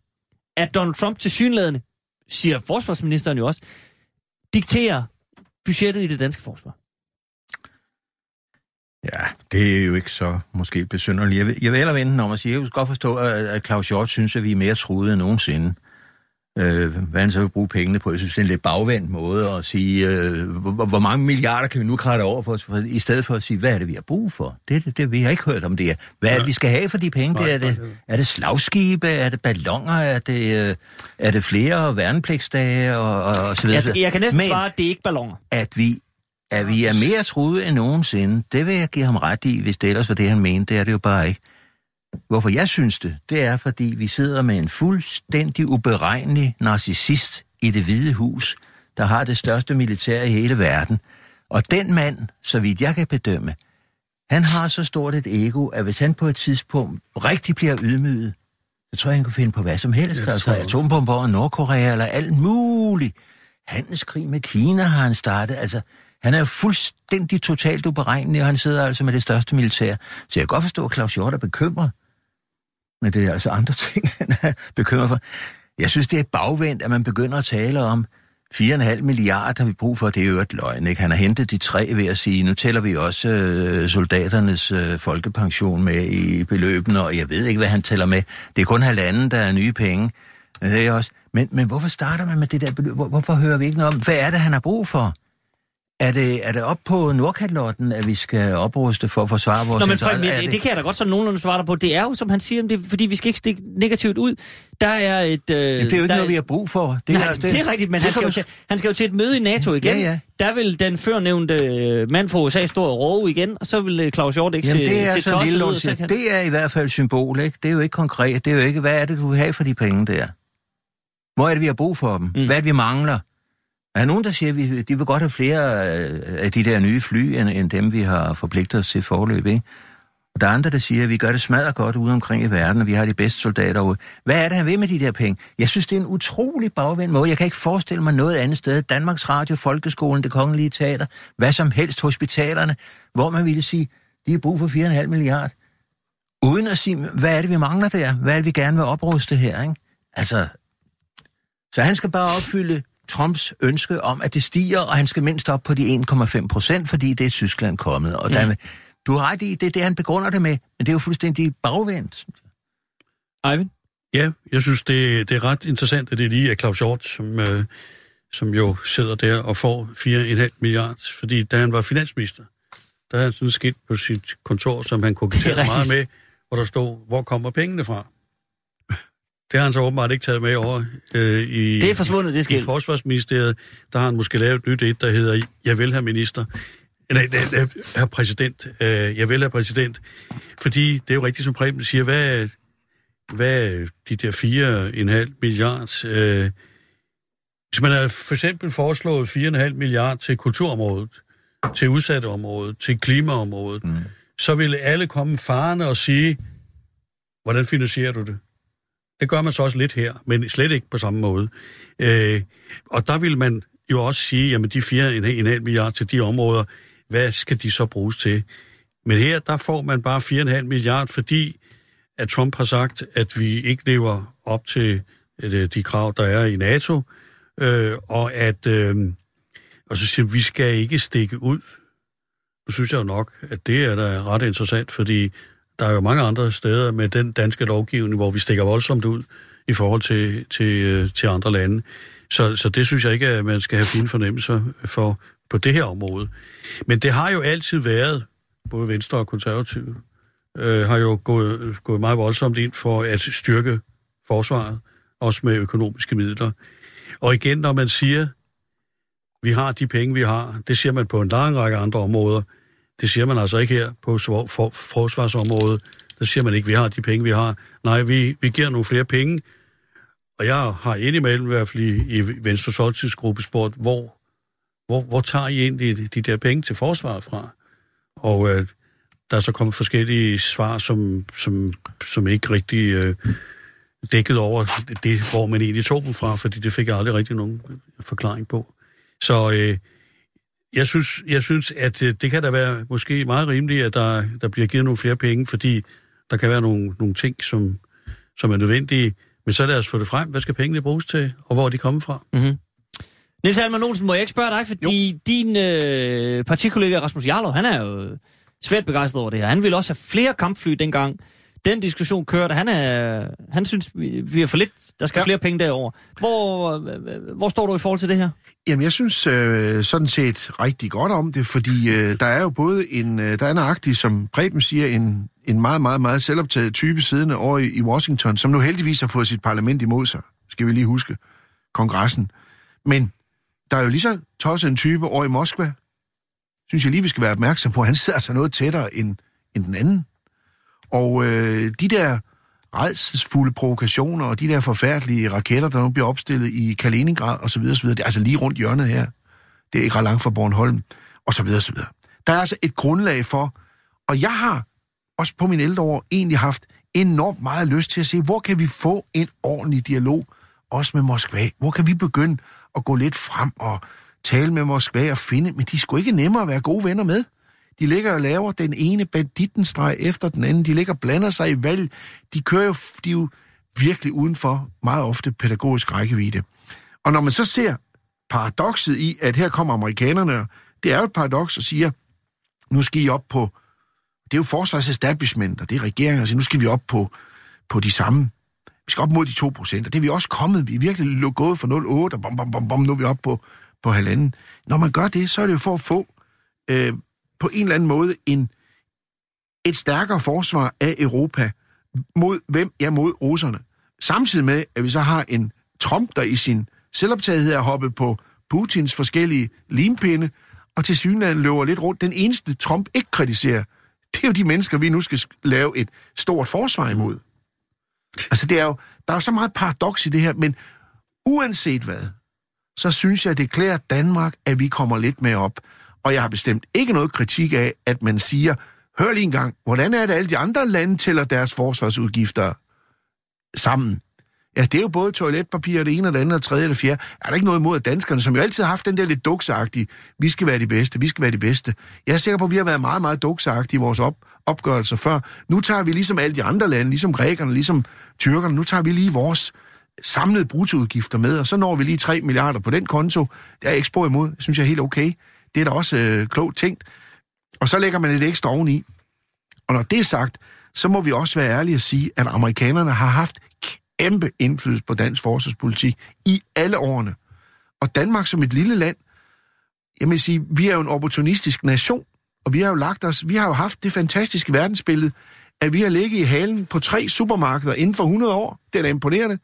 at Donald Trump til synlædende, siger forsvarsministeren jo også, dikterer budgettet i det danske forsvar? Ja, det er jo ikke så måske besynderligt. Jeg vil, jeg vil hellere vente den om at sige, jeg kan godt forstå, at, Claus Hjort synes, at vi er mere truede end nogensinde. Øh, hvad han så vil bruge pengene på. Jeg synes, det er en lidt bagvendt måde at sige, øh, hvor, hvor mange milliarder kan vi nu kratte over for, for, i stedet for at sige, hvad er det, vi har brug for? Det det, det, vi har ikke hørt om det. Hvad er det, vi skal have for de penge? Det er, det, er det slagskibe? Er det ballonger? Er det, øh, er det flere værnepligtsdage? Og, og, og så videre. Jeg, jeg kan næsten Men- svare, at det er ikke ballonger. at vi, at vi er mere truet end nogensinde, det vil jeg give ham ret i, hvis det ellers var det, han mente. Det er det jo bare ikke. Hvorfor jeg synes det, det er, fordi vi sidder med en fuldstændig uberegnelig narcissist i det hvide hus, der har det største militær i hele verden. Og den mand, så vidt jeg kan bedømme, han har så stort et ego, at hvis han på et tidspunkt rigtig bliver ydmyget, så tror jeg, han kunne finde på hvad som helst. Ja, altså atombomber over Nordkorea eller alt muligt. Handelskrig med Kina har han startet. Altså, han er fuldstændig totalt uberegnelig, og han sidder altså med det største militær. Så jeg kan godt forstå, at Claus Hjort er bekymret. Men det er altså andre ting, han er bekymret for. Jeg synes, det er bagvendt, at man begynder at tale om 4,5 milliarder, har vi brug for. Det er jo et løgn, ikke? Han har hentet de tre ved at sige, nu tæller vi også øh, soldaternes øh, folkepension med i beløbene, og jeg ved ikke, hvad han tæller med. Det er kun halvanden, der er nye penge. Men, det er også. Men, men hvorfor starter man med det der beløb? Hvor, hvorfor hører vi ikke noget om, hvad er det, han har brug for? Er det, er det op på Nordkalotten, at vi skal opruste for at forsvare vores Nå, men interesser? Er det, det kan jeg da godt sådan nogenlunde svare dig på. Det er jo, som han siger, det er, fordi vi skal ikke stikke negativt ud. Der er et... Øh, Ja, det er jo ikke noget, vi har brug for. Det, Nej, det, det er rigtigt, men han skal, jo til, han skal jo til et møde i NATO igen. Ja, ja. Der vil den førnævnte øh, mand fra USA stå og råbe igen, og så vil øh, Claus Hjort ikke Jamen, se, det er se tosset lille ud. siger. kan- Det er i hvert fald symbol, ikke? Det er jo ikke konkret. Det er jo ikke, hvad er det, du vil have for de penge der? Hvor er det, vi har brug for dem? Mm. Hvad er det, vi mangler? Er der nogen, der siger, at de vil godt have flere øh, af de der nye fly, end, end dem, vi har forpligtet os til forløb, ikke? Og der er andre, der siger, at vi gør det smadret godt ude omkring i verden, og vi har de bedste soldater ude. Hvad er det, han vil med de der penge? Jeg synes, det er en utrolig bagvendt måde. Jeg kan ikke forestille mig noget andet sted. Danmarks Radio, Folkeskolen, det kongelige teater, hvad som helst, hospitalerne, hvor man ville sige, de har brug for 4,5 milliarder. Uden at sige, hvad er det, vi mangler der? Hvad er det, vi gerne vil opruste her, ikke? Altså, så han skal bare opfylde Trumps ønske om, at det stiger, og han skal mindst op på de 1,5 procent, fordi det er Tyskland kommet. Og mm. der, du har ret i, det er det, han begrunder det med, men det er jo fuldstændig bagvendt. Eivind? Ja, jeg synes, det, det er ret interessant, at det lige er Claus Hjort, som, øh, som jo sidder der og får 4,5 milliarder, fordi da han var finansminister, der havde han sådan et skilt på sit kontor, som han kunne meget med, hvor der stod, hvor kommer pengene fra? Det har han så åbenbart ikke taget med over øh, i, Det er forsvundet, det i skilt. Forsvarsministeriet. Der har han måske lavet et nyt et, der hedder, jeg vil have minister. Nej, nej, nej, herre præsident. Øh, jeg vil have præsident. Fordi det er jo rigtigt, som Preben siger, hvad, hvad er de der 4,5 milliarder... Øh, hvis man har for eksempel foreslået 4,5 milliarder til kulturområdet, til udsatte området, til klimaområdet, mm. så ville alle komme farne og sige, hvordan finansierer du det? Det gør man så også lidt her, men slet ikke på samme måde. Øh, og der vil man jo også sige, jamen de 4,5 milliarder til de områder, hvad skal de så bruges til? Men her, der får man bare 4,5 milliarder, fordi at Trump har sagt, at vi ikke lever op til øh, de krav, der er i NATO, øh, og at øh, og så siger, vi skal ikke stikke ud. Nu synes jeg jo nok, at det er da ret interessant, fordi der er jo mange andre steder med den danske lovgivning, hvor vi stikker voldsomt ud i forhold til, til, øh, til andre lande. Så, så det synes jeg ikke, at man skal have fine fornemmelser for på det her område. Men det har jo altid været, både Venstre og Konservative, øh, har jo gået, gået meget voldsomt ind for at styrke forsvaret, også med økonomiske midler. Og igen, når man siger, vi har de penge, vi har, det siger man på en lang række andre områder. Det siger man altså ikke her på for, for, forsvarsområdet. Der siger man ikke, vi har de penge, vi har. Nej, vi, vi giver nogle flere penge. Og jeg har indimellem i hvert fald i, i Venstres Folketidsgruppe spurgt, hvor, hvor, hvor tager I egentlig de der penge til forsvaret fra? Og øh, der er så kommet forskellige svar, som, som, som ikke rigtig øh, dækket over det, hvor man egentlig tog dem fra, fordi det fik jeg aldrig rigtig nogen forklaring på. Så øh, jeg, synes, jeg synes, at øh, det kan da være måske meget rimeligt, at der, der bliver givet nogle flere penge, fordi der kan være nogle, nogle ting, som, som er nødvendige. Men så lad os få det frem. Hvad skal pengene bruges til, og hvor er de kommet fra? Mm-hmm. Niels Alman Olsen, må jeg ikke spørge dig, fordi jo. din øh, partikollega Rasmus Jarlov, han er jo svært begejstret over det her. Han ville også have flere kampfly dengang. Den diskussion kørte. Han, er, han synes, vi, vi er for lidt. Der skal ja. Flere penge derover. Hvor, øh, hvor står du i forhold til det her? Jamen, jeg synes øh, sådan set rigtig godt om det, fordi øh, der er jo både en, øh, der er nøjagtig, som Preben siger, en, en meget, meget, meget selvoptaget type siddende over i, i Washington, som nu heldigvis har fået sit parlament imod sig, skal vi lige huske, kongressen. Men der er jo lige så tosset en type over i Moskva, synes jeg lige, vi skal være opmærksom på. Han sidder altså noget tættere end, end den anden. Og øh, de der redselsfulde provokationer og de der forfærdelige raketter, der nu bliver opstillet i Kaliningrad osv., osv., det er altså lige rundt hjørnet her. Det er ikke ret langt fra Bornholm, og så videre, så videre. Der er altså et grundlag for, og jeg har også på min ældre år egentlig haft enormt meget lyst til at se, hvor kan vi få en ordentlig dialog, også med Moskva? Hvor kan vi begynde at gå lidt frem og tale med Moskva og finde, men de skulle ikke nemmere at være gode venner med. De ligger og laver den ene bandittenstreg efter den anden. De ligger og blander sig i valg. De kører jo, de er jo virkelig udenfor meget ofte pædagogisk rækkevidde. Og når man så ser paradokset i, at her kommer amerikanerne, det er jo et paradoks og siger, nu skal I op på, det er jo forsvarsestablishment, og det er regeringen, og siger, nu skal vi op på, på de samme, vi skal op mod de 2 procent, og det er vi også kommet, vi er virkelig gået fra 0,8, og bom, bom, bom, bom, nu er vi oppe på, på halvanden. Når man gør det, så er det jo for at få øh, på en eller anden måde en, et stærkere forsvar af Europa mod hvem? Ja, mod russerne. Samtidig med, at vi så har en Trump, der i sin selvoptagethed er hoppet på Putins forskellige limpinde, og til synligheden løber lidt rundt. Den eneste Trump ikke kritiserer, det er jo de mennesker, vi nu skal lave et stort forsvar imod. Altså, det er jo, der er jo så meget paradoks i det her, men uanset hvad, så synes jeg, det klæder Danmark, at vi kommer lidt med op. Og jeg har bestemt ikke noget kritik af, at man siger, hør lige en gang, hvordan er det, alle de andre lande tæller deres forsvarsudgifter sammen? Ja, det er jo både toiletpapir, det ene og det andet, og det tredje og det fjerde. Er der ikke noget imod at danskerne, som jo altid har haft den der lidt duksagtige, vi skal være de bedste, vi skal være de bedste. Jeg er sikker på, at vi har været meget, meget duksagtige i vores op, opgørelser før. Nu tager vi ligesom alle de andre lande, ligesom grækerne, ligesom tyrkerne, nu tager vi lige vores samlede bruttoudgifter med, og så når vi lige 3 milliarder på den konto. Det er jeg ikke spor imod. Det synes jeg er helt okay. Det er da også øh, klogt tænkt. Og så lægger man lidt ekstra oveni. Og når det er sagt, så må vi også være ærlige og sige, at amerikanerne har haft kæmpe indflydelse på dansk forsvarspolitik i alle årene. Og Danmark som et lille land, jeg vil sige, vi er jo en opportunistisk nation. Og vi har jo lagt os, vi har jo haft det fantastiske verdensbillede, at vi har ligget i halen på tre supermarkeder inden for 100 år. Det er da imponerende.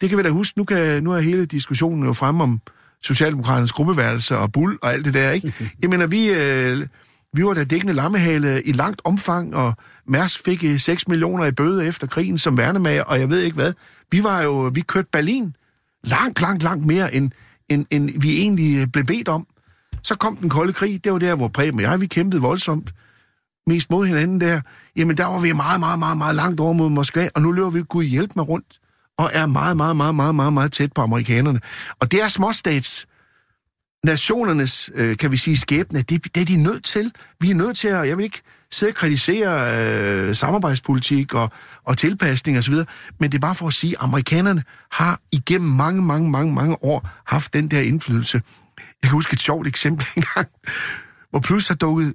Det kan vi da huske. Nu, kan, nu er hele diskussionen jo frem om Socialdemokraternes gruppeværelse og bull og alt det der, ikke? Jeg mener, vi, øh, vi var da dækkende lammehale i langt omfang, og Mærsk fik øh, 6 millioner i bøde efter krigen som værnemager, og jeg ved ikke hvad. Vi var jo, vi kørte Berlin langt, langt, langt mere, end, end, end vi egentlig øh, blev bedt om. Så kom den kolde krig, det var der, hvor Preben og jeg, vi kæmpede voldsomt mest mod hinanden der. Jamen, der var vi meget, meget, meget, meget langt over mod Moskva, og nu løber vi Gud hjælp med rundt, og er meget, meget, meget, meget, meget, meget tæt på amerikanerne. Og det er småstats nationernes, øh, kan vi sige, skæbne, det, det er de nødt til. Vi er nødt til at, jeg vil ikke sidde og kritisere øh, samarbejdspolitik og, og tilpasning osv., men det er bare for at sige, at amerikanerne har igennem mange, mange, mange, mange år haft den der indflydelse. Jeg kan huske et sjovt eksempel engang, hvor pludselig der dukket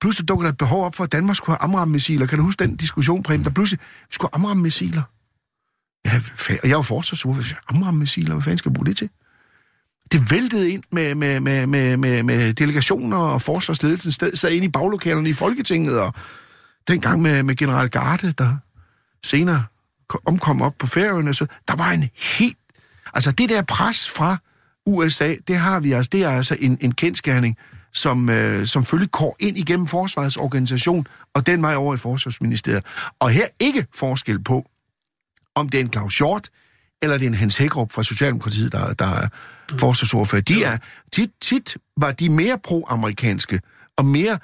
pludselig dukker der et behov op for, at Danmark skulle have Amram-missiler. Kan du huske den diskussion, Preben? Der pludselig skulle have amramme-missiler. Ja, og jeg var forsvarsordfører. Amramme-missiler, hvad fanden skal jeg bruge det til? Det væltede ind med, med, med, med, med, med delegationer og forsvarsledelsen sted, sad ind i baglokalerne i Folketinget, og dengang med, med general Garde, der senere omkom op på færøerne, så der var en helt... Altså det der pres fra USA, det har vi altså, det er altså en, en kendskærning, som, øh, som følge går ind igennem forsvarets organisation, og den vej over i forsvarsministeriet. Og her ikke forskel på, om det er en Claus Hjort, eller det er en Hans Hækkerup fra Socialdemokratiet, der, der er forsvarsordfører. De er, tit, tit var de mere pro-amerikanske, og mere...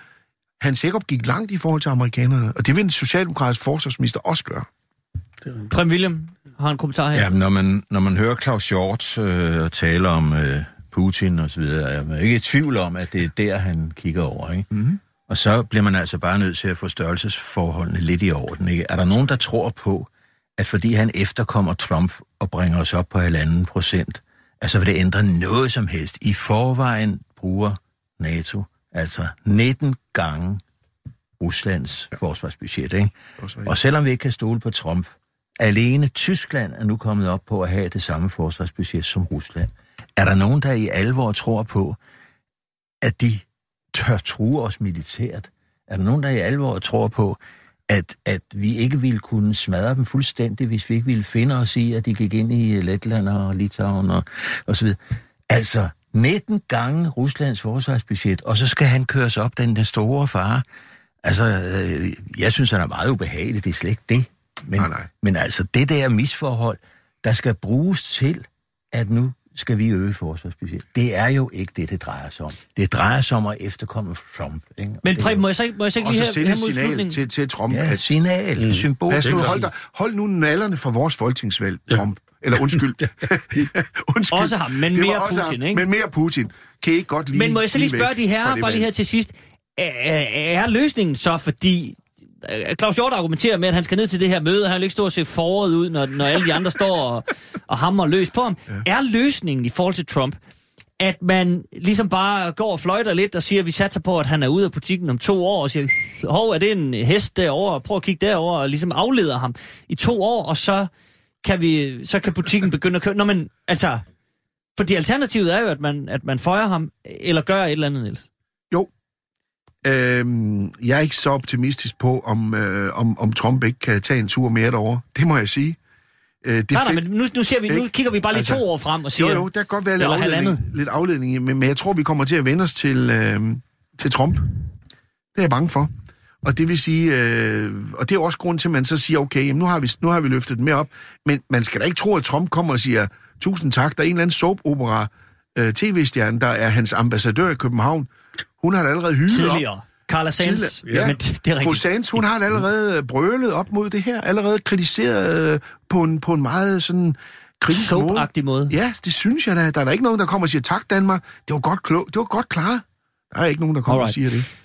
Hans Hækkerup gik langt i forhold til amerikanerne, og det vil en socialdemokratisk forsvarsminister også gøre. Prem William har en kommentar her. Ja, men når man, når man hører Claus Hjort øh, tale om øh, Putin og så videre, er man ikke i tvivl om, at det er der, han kigger over, ikke? Mm-hmm. Og så bliver man altså bare nødt til at få størrelsesforholdene lidt i orden, ikke? Er der nogen, der tror på, at fordi han efterkommer Trump og bringer os op på halvanden procent, altså vil det ændre noget som helst? I forvejen bruger NATO altså 19 gange Ruslands ja. forsvarsbudget, ikke? Og selvom vi ikke kan stole på Trump, alene Tyskland er nu kommet op på at have det samme forsvarsbudget som Rusland. Er der nogen, der i alvor tror på, at de tør true os militært? Er der nogen, der i alvor tror på, at, at vi ikke ville kunne smadre dem fuldstændig, hvis vi ikke ville finde os i, at de gik ind i Letland og Litauen og, og så videre? Altså, 19 gange Ruslands forsvarsbudget, og så skal han køres op, den, den store fare. Altså, øh, jeg synes, han er meget ubehagelig, det er slet ikke det. Men, Nej, nej. men altså, det der misforhold, der skal bruges til, at nu skal vi øge forsvarsbudget. Det er jo ikke det, det drejer sig om. Det drejer sig om at efterkomme Trump. Ikke? Og Men Preben, må jeg så ikke, må jeg så ikke lige her, sende et signal til, til Trump, Ja, at signal, mm. symbol. Pas nu, hold, dig, hold nu nallerne fra vores folketingsvalg, Trump. Eller undskyld. undskyld. Også ham, men mere Putin, ham, ikke? Men mere Putin. Kan I ikke godt lige Men må jeg så lige spørge de fra her, det bare lige her til sidst. Er, er løsningen så, fordi Claus Hjort argumenterer med, at han skal ned til det her møde, og han vil ikke stå og se foråret ud, når, når alle de andre står og, og hammer løs på ham. Ja. Er løsningen i forhold til Trump, at man ligesom bare går og fløjter lidt og siger, at vi satser på, at han er ude af butikken om to år, og siger, hov, er det en hest derovre? Prøv at kigge derover og ligesom afleder ham i to år, og så kan, vi, så kan butikken begynde at køre. Nå, men altså, fordi alternativet er jo, at man, at man føjer ham, eller gør et eller andet, Niels. Øhm, jeg er ikke så optimistisk på, om, øh, om, om Trump ikke kan tage en tur mere derovre. Det må jeg sige. Øh, det Nej, nej, men nu, nu, ser vi, nu kigger vi bare lige Altså, to år frem og siger... Jo, jo, der kan godt være lidt afledning, halvandet. lidt afledning, men, men jeg tror, vi kommer til at vende os til, øh, til Trump. Det er jeg bange for. Og det vil sige, øh, og det er også grund til, at man så siger, okay, jamen, nu, har vi, nu har vi løftet det mere op, men man skal da ikke tro, at Trump kommer og siger, tusind tak, der er en eller anden soap-opera øh, tv-stjerne, der er hans ambassadør i København. Hun har da allerede hylet op. Tidligere. Carla Sands. Ja. Men det, det er rigtigt. Sands, hun har allerede brølet op mod det her, allerede kritiseret øh, på en, på en meget sådan kritisk måde. Soap-agtig måde. Ja, det synes jeg da. Der er der ikke nogen, der kommer og siger, tak Danmark, det var godt, klog, det var godt klaret. Der er ikke nogen, der kommer Alright. og siger det.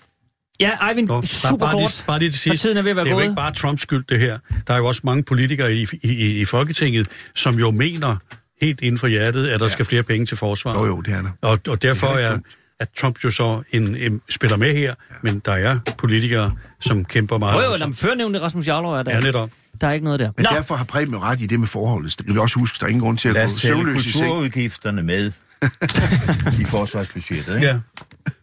Ja, Eivind, Nå, super bare, bare, kort. lige, bare lige til sidst. tiden er ved at være det er jo gået. ikke bare Trumps skyld, det her. Der er jo også mange politikere i, i, i, Folketinget, som jo mener helt inden for hjertet, at der ja. skal flere penge til forsvaret. Jo, jo, det er der. Og, og derfor Det er er. At Trump jo så en, en, spiller med her, ja. men der er politikere, som kæmper meget. Jo, jo, jamen, førnævnte Rasmus Jarlov er der. Ja, netop. Der er ikke noget der. Men Nå, derfor har Preben ret i det med forholdet. Det kan vi også huske, der er ingen grund til at Lad gå søvnløs i seng. kulturudgifterne med. i forsvarsbudgettet. Ikke? Ja.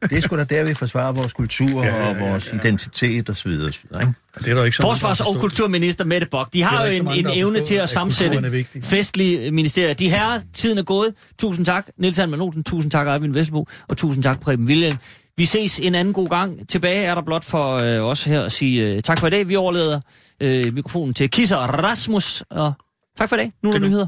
Det er sgu da der, vi forsvarer vores kultur Ja, ja, ja, og vores ja. identitet og så videre. Ikke? Det er der ikke så mange, Forsvars- der og kulturminister Mette Bock, de har jo en, mange, en evne til at at sammensætte er festlige ministerier. De herrer, tiden er gået. Tusind tak, Niels Hanman Olsen. Tusind tak, Eivind Vesselbo. Og tusind tak, Preben William. Vi ses en anden god gang. Tilbage er der blot for øh, os her at sige øh, tak for i dag. Vi overlader øh, mikrofonen til Kisser Rasmus. Og tak for i dag. Nu er der er nyheder.